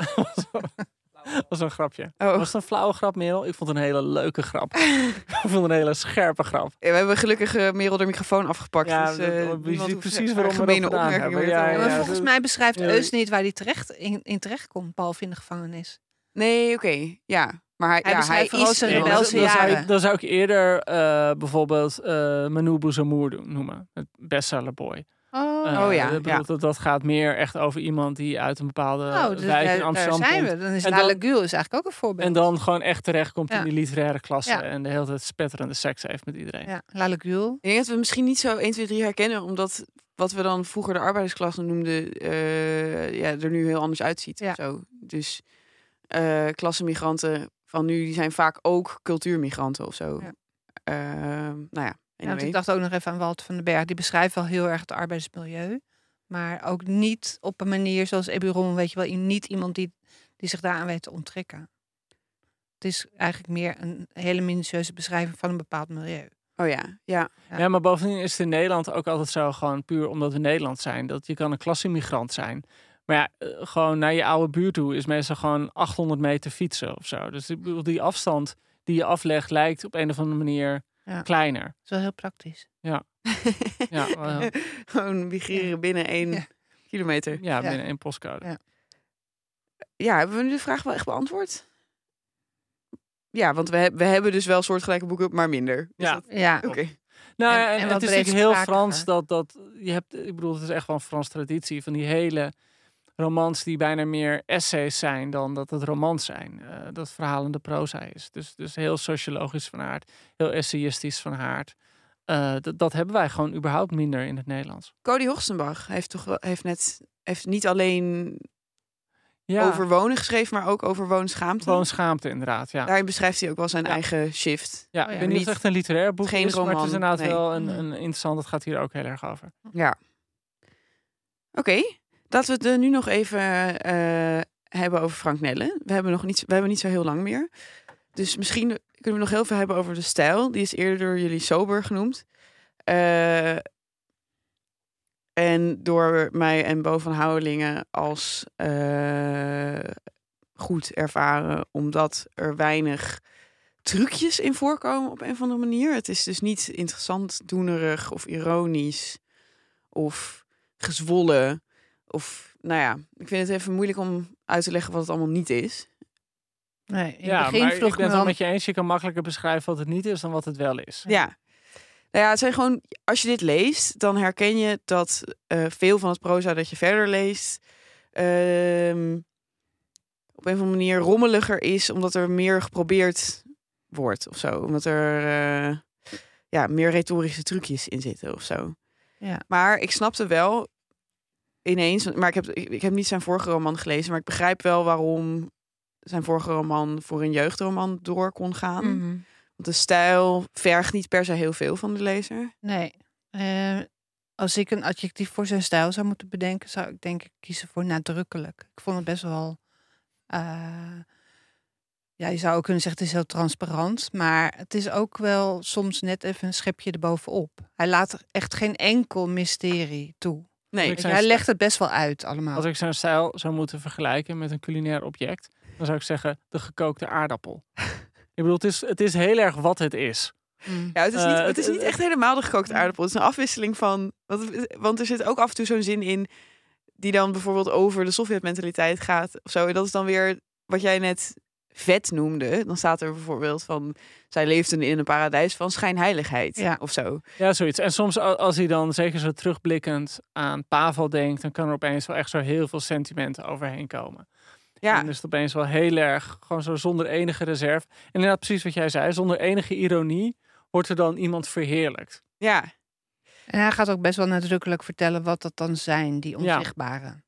was een grapje. Oh. Was het een flauwe grap, Merel? Ik vond het een hele leuke grap. ik vond het een hele scherpe grap. Ja, we hebben gelukkig eh Merel de microfoon afgepakt. Ja, dus, eh, je ziet hoeft precies haar waarom we dat opmerkingen Ja, ja, volgens mij beschrijft Ja, Eus niet waar hij terecht in, in terecht komt, behalve in de gevangenis. Nee, oké. Ja. Maar hij, Hij ja, hij is... maar rebelse dan, dan, zou ik, dan zou ik eerder eh, bijvoorbeeld eh Manu Bouzamour doen- noemen. Het bestseller boy. Oh, Eh, Oh ja, ik bedoel, ja. Dat, dat gaat meer echt over iemand die uit een bepaalde nou, dus wijk in daar, daar Amsterdam zijn komt. we. Dan is En La dan- is eigenlijk ook een voorbeeld. En dan gewoon echt terecht komt in die literaire klasse. Ja. En de hele tijd spetterende seks heeft met iedereen. Ja, La Lagule. Ik denk dat we misschien niet zo 1, 2, 3 herkennen, omdat wat we dan vroeger de arbeidersklasse noemden, eh, ja, er nu heel anders uitziet. Ja. Zo. Dus eh klassenmigranten van nu, die zijn vaak ook cultuurmigranten of zo. Ja. Ehm, nou ja, Ja, want anyway. ik dacht ook nog even aan Walter van den Berg. Die beschrijft wel heel erg het arbeidersmilieu. Maar ook niet op een manier zoals Eburon, weet je wel. Niet iemand die, die zich daaraan weet te onttrekken. Het is eigenlijk meer een hele minutieuze beschrijving van een bepaald milieu. Oh ja, ja. Ja. Maar bovendien is het in Nederland ook altijd zo, gewoon puur omdat we Nederland zijn, dat je kan een klassemmigrant zijn. Maar ja, eh, gewoon naar je oude buurt toe is meestal gewoon 800 meter fietsen of zo. Dus ik bedoel, die afstand die je aflegt lijkt op een of andere manier Ja. kleiner. Dat is wel heel praktisch. Ja, wel heel- Gewoon migreren binnen één Ja. kilometer. ja, binnen één postcode. Ja. Ja, hebben we nu de vraag wel echt beantwoord? Ja, want we, we hebben dus wel soortgelijke boeken, maar minder. Is Ja. dat- Ja, Oké. Nou, En- ja, en, het is natuurlijk heel. Frans dat, dat je hebt, ik bedoel, het is echt wel een Frans traditie van die hele romans die bijna meer essays zijn dan dat het romans zijn. Eh, dat verhalende proza is. Dus, dus heel sociologisch van aard, heel essayistisch van aard. Eh, dat, dat hebben wij gewoon überhaupt minder in het Nederlands. Cody Hoogstenbach heeft toch wel, heeft net heeft niet alleen Ja, over wonen geschreven, maar ook over woonschaamte. gewoon schaamte inderdaad. Ja, Daarin beschrijft hij ook wel zijn Ja. eigen shift. ja, Oh ja, ik weet niet echt een literair boek geen is, maar het is roman, inderdaad nee. wel een, Mm. een interessant. Het gaat hier ook heel erg over. Ja. Oké, Laten we het nu nog even eh, hebben over Frank Nelle. We hebben nog niet, we hebben niet zo heel lang meer. Dus misschien kunnen we nog heel veel hebben over de stijl. Die is eerder door jullie sober genoemd. Eh, en door mij en Bo van Houwelingen als eh, goed ervaren, omdat er weinig trucjes in voorkomen op een of andere manier. Het is dus niet interessant, doenerig of ironisch of gezwollen. Of nou ja, ik vind het even moeilijk om uit te leggen wat het allemaal niet is. Nee, in ja, het begin maar ik vroeg ben ik het me wel wel... met je eens. Je kan makkelijker beschrijven wat het niet is dan wat het wel is. Ja. Nou ja, het zijn gewoon, als je dit leest, dan herken je dat eh, veel van het proza dat je verder leest, ehm, op een of andere manier rommeliger is, omdat er meer geprobeerd wordt of zo. Omdat er eh, ja, meer retorische trucjes in zitten of zo. Ja. Maar ik snapte wel ineens, maar ik heb, ik, heb niet zijn vorige roman gelezen, maar ik begrijp wel waarom zijn vorige roman voor een jeugdroman door kon gaan. Mhm. Want de stijl vergt niet per se heel veel van de lezer. Nee. Eh, als ik een adjectief voor zijn stijl zou moeten bedenken, zou ik denk ik kiezen voor nadrukkelijk. Ik vond het best wel. eh, ja, je zou ook kunnen zeggen, het is heel transparant. Maar het is ook wel soms net even een schepje erbovenop. Hij laat echt geen enkel mysterie toe. Nee, hij legt het best wel uit allemaal. Als ik zijn stijl zou moeten vergelijken met een culinair object, dan zou ik zeggen de gekookte aardappel. ik bedoel, het is, het is heel erg wat het is. Mm. Ja, het is, niet, Eh, het is niet echt helemaal de gekookte aardappel. Het is een afwisseling van. Want, want er zit ook af en toe zo'n zin in. die dan bijvoorbeeld over de Sovjet-mentaliteit gaat. Of zo. En dat is dan weer wat jij net vet noemde. Dan staat er bijvoorbeeld van. zij leefden in een paradijs van schijnheiligheid. Ja. Of zo. Ja, zoiets. En soms als hij dan zeker zo terugblikkend aan Pavel denkt, dan kan er opeens wel echt zo heel veel sentimenten overheen komen. En Ja, dan is het opeens wel heel erg, gewoon zo zonder enige reserve. En inderdaad, precies wat jij zei, zonder enige ironie wordt er dan iemand verheerlijkt. ja. En hij gaat ook best wel nadrukkelijk vertellen wat dat dan zijn, die Ja. onzichtbare. En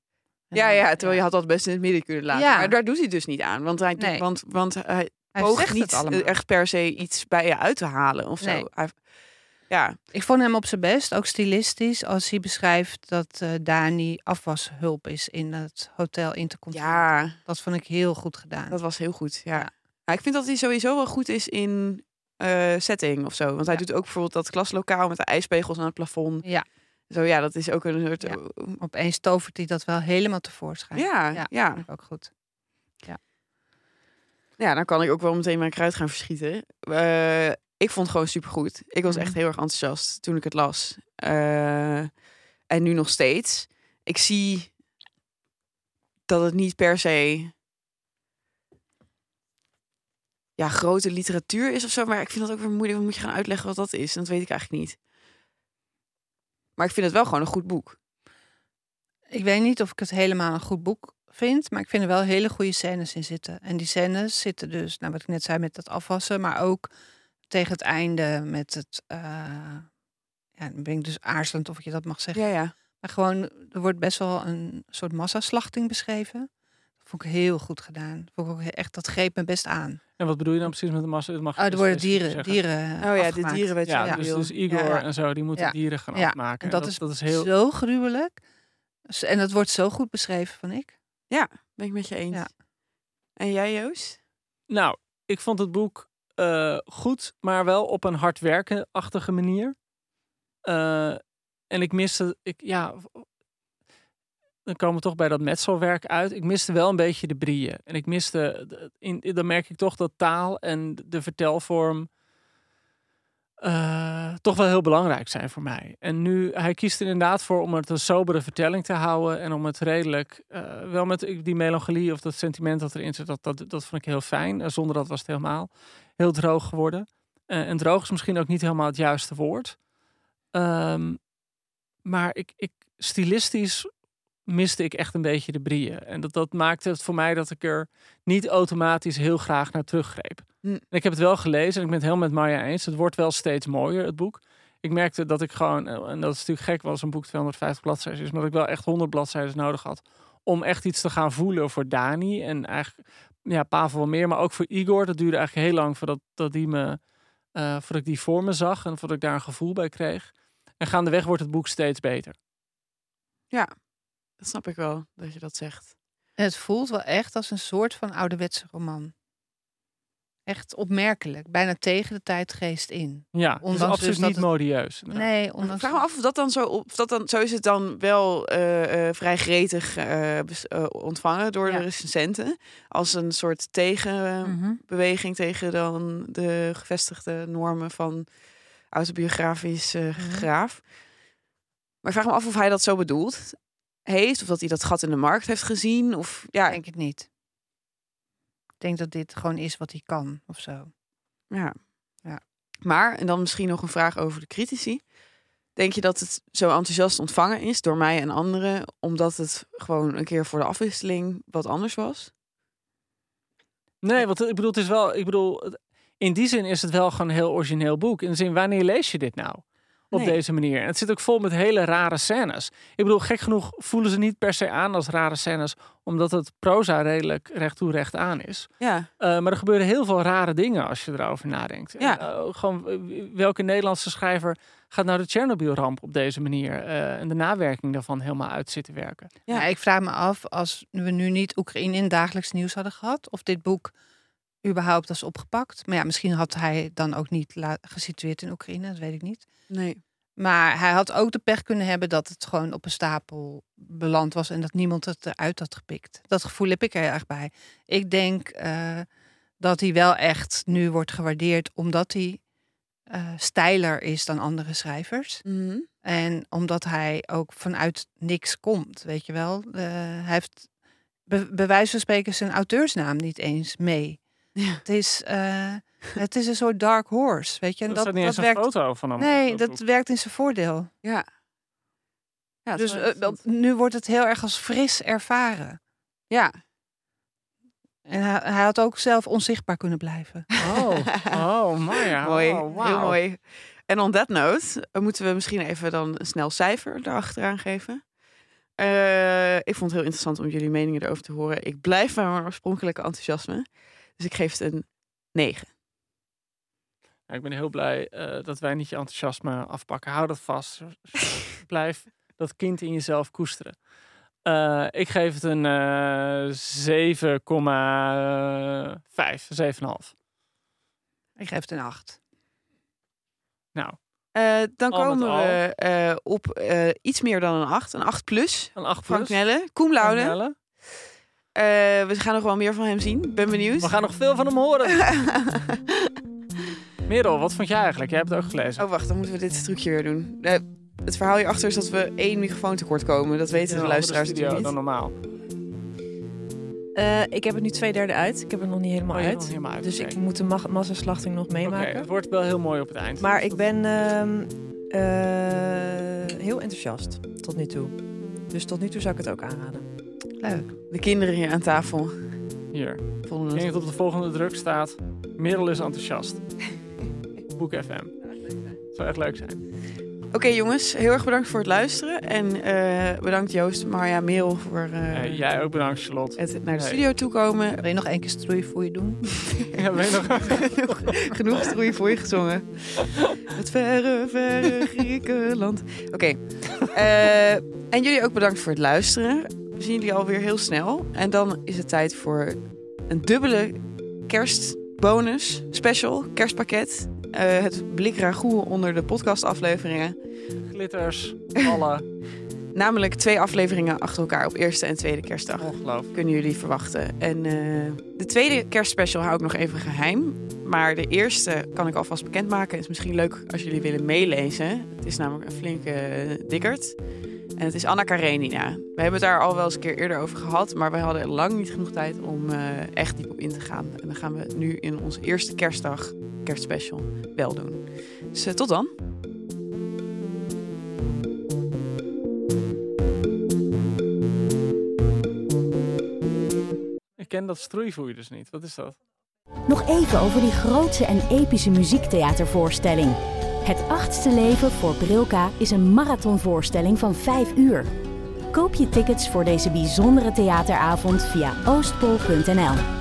ja, ja, terwijl je had dat best in het midden kunnen laten. Ja. Maar daar doet hij dus niet aan. Want hij, Nee. want, want hij Hij poogt zegt niet echt per se iets bij je uit te halen of zo. Nee. Hij- ja, Ik vond hem op zijn best, ook stilistisch, als hij beschrijft dat eh, Dani afwashulp is in het hotel Intercontinental. ja, Dat vond ik heel goed gedaan. Dat was heel goed, ja. Ja. Ik vind dat hij sowieso wel goed is in eh, setting of zo. Want hij Ja. doet ook bijvoorbeeld dat klaslokaal met de ijspegels aan het plafond. Ja. Zo ja, dat is ook een soort... Ja. Ja, Opeens tovert hij dat wel helemaal tevoorschijn. ja, Ja. ja. Ik ook goed. Ja, dan kan ik ook wel meteen mijn kruid gaan verschieten. Eh, ik vond het gewoon supergoed. Ik was echt Mhm. heel erg enthousiast toen ik het las. Eh, en nu nog steeds. Ik zie dat het niet per se ja, grote literatuur is of zo. Maar ik vind dat ook weer moeilijk. Dan moet je gaan uitleggen wat dat is. En dat weet ik eigenlijk niet. Maar ik vind het wel gewoon een goed boek. Ik weet niet of ik het helemaal een goed boek vind, maar ik vind er wel hele goede scènes in zitten. En die scènes zitten dus, nou wat ik net zei met dat afwassen, maar ook tegen het einde met het, eh, ja, dan ben ik dus aarzelend of je dat mag zeggen. Ja, ja. Maar gewoon, er wordt best wel een soort massaslachting beschreven. Dat vond ik heel goed gedaan. Vond ik ook echt, dat greep me best aan. En wat bedoel je dan precies met de massa? Dat mag Oh, er dus worden dieren, zeggen. dieren Oh ja, de. Ja, Ja. dus, dus Igor Ja, ja. en zo, die moeten Ja. dieren gaan Ja, afmaken. En dat, is, dat is heel... zo gruwelijk. En dat wordt zo goed beschreven, van ik. Ben ik met je eens. Ja. En jij, Joost? Nou, ik vond het boek eh, goed, maar wel op een hard werken-achtige manier. Eh, en ik miste, ik, ja, dan komen we toch bij dat metselwerk uit. Ik miste wel een beetje de brieën. En ik miste, in, dan merk ik toch dat taal en de vertelvorm eh, toch wel heel belangrijk zijn voor mij. En nu, hij kiest er inderdaad voor om het een sobere vertelling te houden en om het redelijk, eh, wel met die melancholie of dat sentiment dat erin zit, dat, dat, dat vond ik heel fijn. Eh, zonder dat was het helemaal heel droog geworden. En droog is misschien ook niet helemaal het juiste woord. Ehm, maar ik, ik, stilistisch miste ik echt een beetje de brieën. En dat, dat maakte het voor mij dat ik er niet automatisch heel graag naar teruggreep. Hm. En ik heb het wel gelezen en ik ben het helemaal met Marja eens. Het wordt wel steeds mooier, het boek. Ik merkte dat ik gewoon, eh, en dat is natuurlijk gek, was een boek 250 bladzijden is, maar dat ik wel echt 100 bladzijden nodig had om echt iets te gaan voelen voor Dani. En eigenlijk, ja, Pavel wel meer, maar ook voor Igor. Dat duurde eigenlijk heel lang voordat dat die me, eh, voordat ik die voor me zag en voordat ik daar een gevoel bij kreeg. En gaandeweg wordt het boek steeds beter. Dat snap ik wel, dat je dat zegt. Het voelt wel echt als een soort van ouderwetse roman. Echt opmerkelijk. Bijna tegen de tijdgeest in. Ja, Ondanks absoluut dus dat niet het- modieus. inderdaad. Nee, Ik ondanks... vraag me af of dat dan zo, of dat dan, zo is het dan wel eh, eh, vrij gretig eh, ontvangen door Ja. de recensenten. Als een soort tegenbeweging Mhm. tegen dan de gevestigde normen van autobiografisch eh, Mhm. graaf. Maar ik vraag me af of hij dat zo bedoeld heeft. Of dat hij dat gat in de markt heeft gezien. Of ja, Ik denk het niet. Ik denk dat dit gewoon is wat hij kan of zo. Ja. Ja. Maar, en dan misschien nog een vraag over de critici. Denk je dat het zo enthousiast ontvangen is door mij en anderen, omdat het gewoon een keer voor de afwisseling wat anders was? Nee, want ik bedoel, het is wel, ik bedoel, in die zin is het wel gewoon een heel origineel boek. In de zin, wanneer lees je dit nou? Op Nee. deze manier. En het zit ook vol met hele rare scènes. Ik bedoel, gek genoeg voelen ze niet per se aan als rare scènes, omdat het proza redelijk recht toe recht aan is. Ja, Uh, maar er gebeuren heel veel rare dingen als je erover nadenkt. Ja. En, uh, gewoon, welke Nederlandse schrijver gaat nou de Tsjernobyl-ramp op deze manier uh, en de nawerking daarvan helemaal uit zitten werken? Ja. ik vraag me af, als we nu niet Oekraïne in dagelijks nieuws hadden gehad, of dit boek überhaupt was opgepakt. Maar ja, misschien had hij dan ook niet gesitueerd in Oekraïne, dat weet ik niet. nee. Maar hij had ook de pech kunnen hebben dat het gewoon op een stapel beland was en dat niemand het eruit had gepikt. Dat gevoel heb ik er erg bij. Ik denk eh, dat hij wel echt nu wordt gewaardeerd omdat hij eh steiler is dan andere schrijvers. Mhm. En omdat hij ook vanuit niks komt, weet je wel. Eh, hij heeft bij wijze van spreken zijn auteursnaam niet eens mee. Ja. Het, is, eh, het is een soort dark horse, weet je. En Er dat, staat niet dat eens een werkt. foto van hem. Nee, dat werkt in zijn voordeel. Ja. ja Dus eh, dat- nu wordt het heel erg als fris ervaren. ja. En hij, hij had ook zelf onzichtbaar kunnen blijven. Oh, oh, mooi. Mooi. Oh, Heel mooi. En on that note eh, moeten we misschien even dan een snel cijfer erachteraan geven. Eh, ik vond het heel interessant om jullie meningen erover te horen. Ik blijf bij mijn oorspronkelijke enthousiasme. Dus ik geef het een 9. Ja, ik ben heel blij eh, dat wij niet je enthousiasme afpakken. Hou dat vast. Blijf dat kind in jezelf koesteren. Eh, ik geef het een eh 7,5, 7,5. Ik geef het een acht. Nou, Eh, dan komen we eh, op eh, iets meer dan een 8. Een 8 plus. een 8 Frank plus. Nelle. Koen Laude. Eh, we gaan nog wel meer van hem zien. Ben benieuwd. We gaan nog veel van hem horen. Merel, wat vond jij eigenlijk? Jij hebt het ook gelezen. Oh, wacht. Dan moeten we dit trucje weer doen. Eh, het verhaal hierachter is dat we één microfoon tekort komen. Dat weten de luisteraars natuurlijk dan niet. normaal. Eh, ik heb het nu twee derde uit. Ik heb het nog niet helemaal Oh, uit. het nog helemaal uit, Dus ik moet de ma- massaslachting nog Oké, meemaken. het wordt wel heel mooi op het eind. Maar Dus ik ben ehm, eh, heel enthousiast tot nu toe. Dus tot nu toe zou ik het ook aanraden. Leuk. De kinderen hier aan tafel Hier. vonden Ik denk dat op de volgende druk staat. Merel is enthousiast. Boek FM. Het zou echt leuk zijn. Oké jongens, heel erg bedankt voor het luisteren. En eh, bedankt Joost, Marja, Merel voor eh, jij ook bedankt, Charlotte. het naar de Hey. studio toekomen. Wil je nog één keer stroeien voor je doen? Ja, weet je nog? Genoeg stroei voor je gezongen. Het verre, verre Griekenland. Oké. Eh, en jullie ook bedankt voor het luisteren. We zien jullie alweer heel snel. En dan is het tijd voor een dubbele kerstbonus special, kerstpakket. Eh, het blik ragout onder de podcastafleveringen. Glitters, ballen. Namelijk twee afleveringen achter elkaar op eerste en tweede kerstdag. Ongelooflijk. kunnen jullie verwachten. En eh, de tweede kerstspecial hou ik nog even geheim. Maar de eerste kan ik alvast bekendmaken. Het is misschien leuk als jullie willen meelezen. Het is namelijk een flinke eh, dikkerd. En het is Anna Karenina. We hebben het daar al wel eens een keer eerder over gehad. Maar we hadden lang niet genoeg tijd om eh, echt diep op in te gaan. En dan gaan we het nu in onze eerste kerstdag, kerstspecial, wel doen. Dus eh, tot dan. Ik ken dat stroeivoer dus niet. Wat is dat? Nog even over die grootse en epische muziektheatervoorstelling. Het achtste leven voor Brilka is een marathonvoorstelling van 5 uur. Koop je tickets voor deze bijzondere theateravond via oostpol.nl.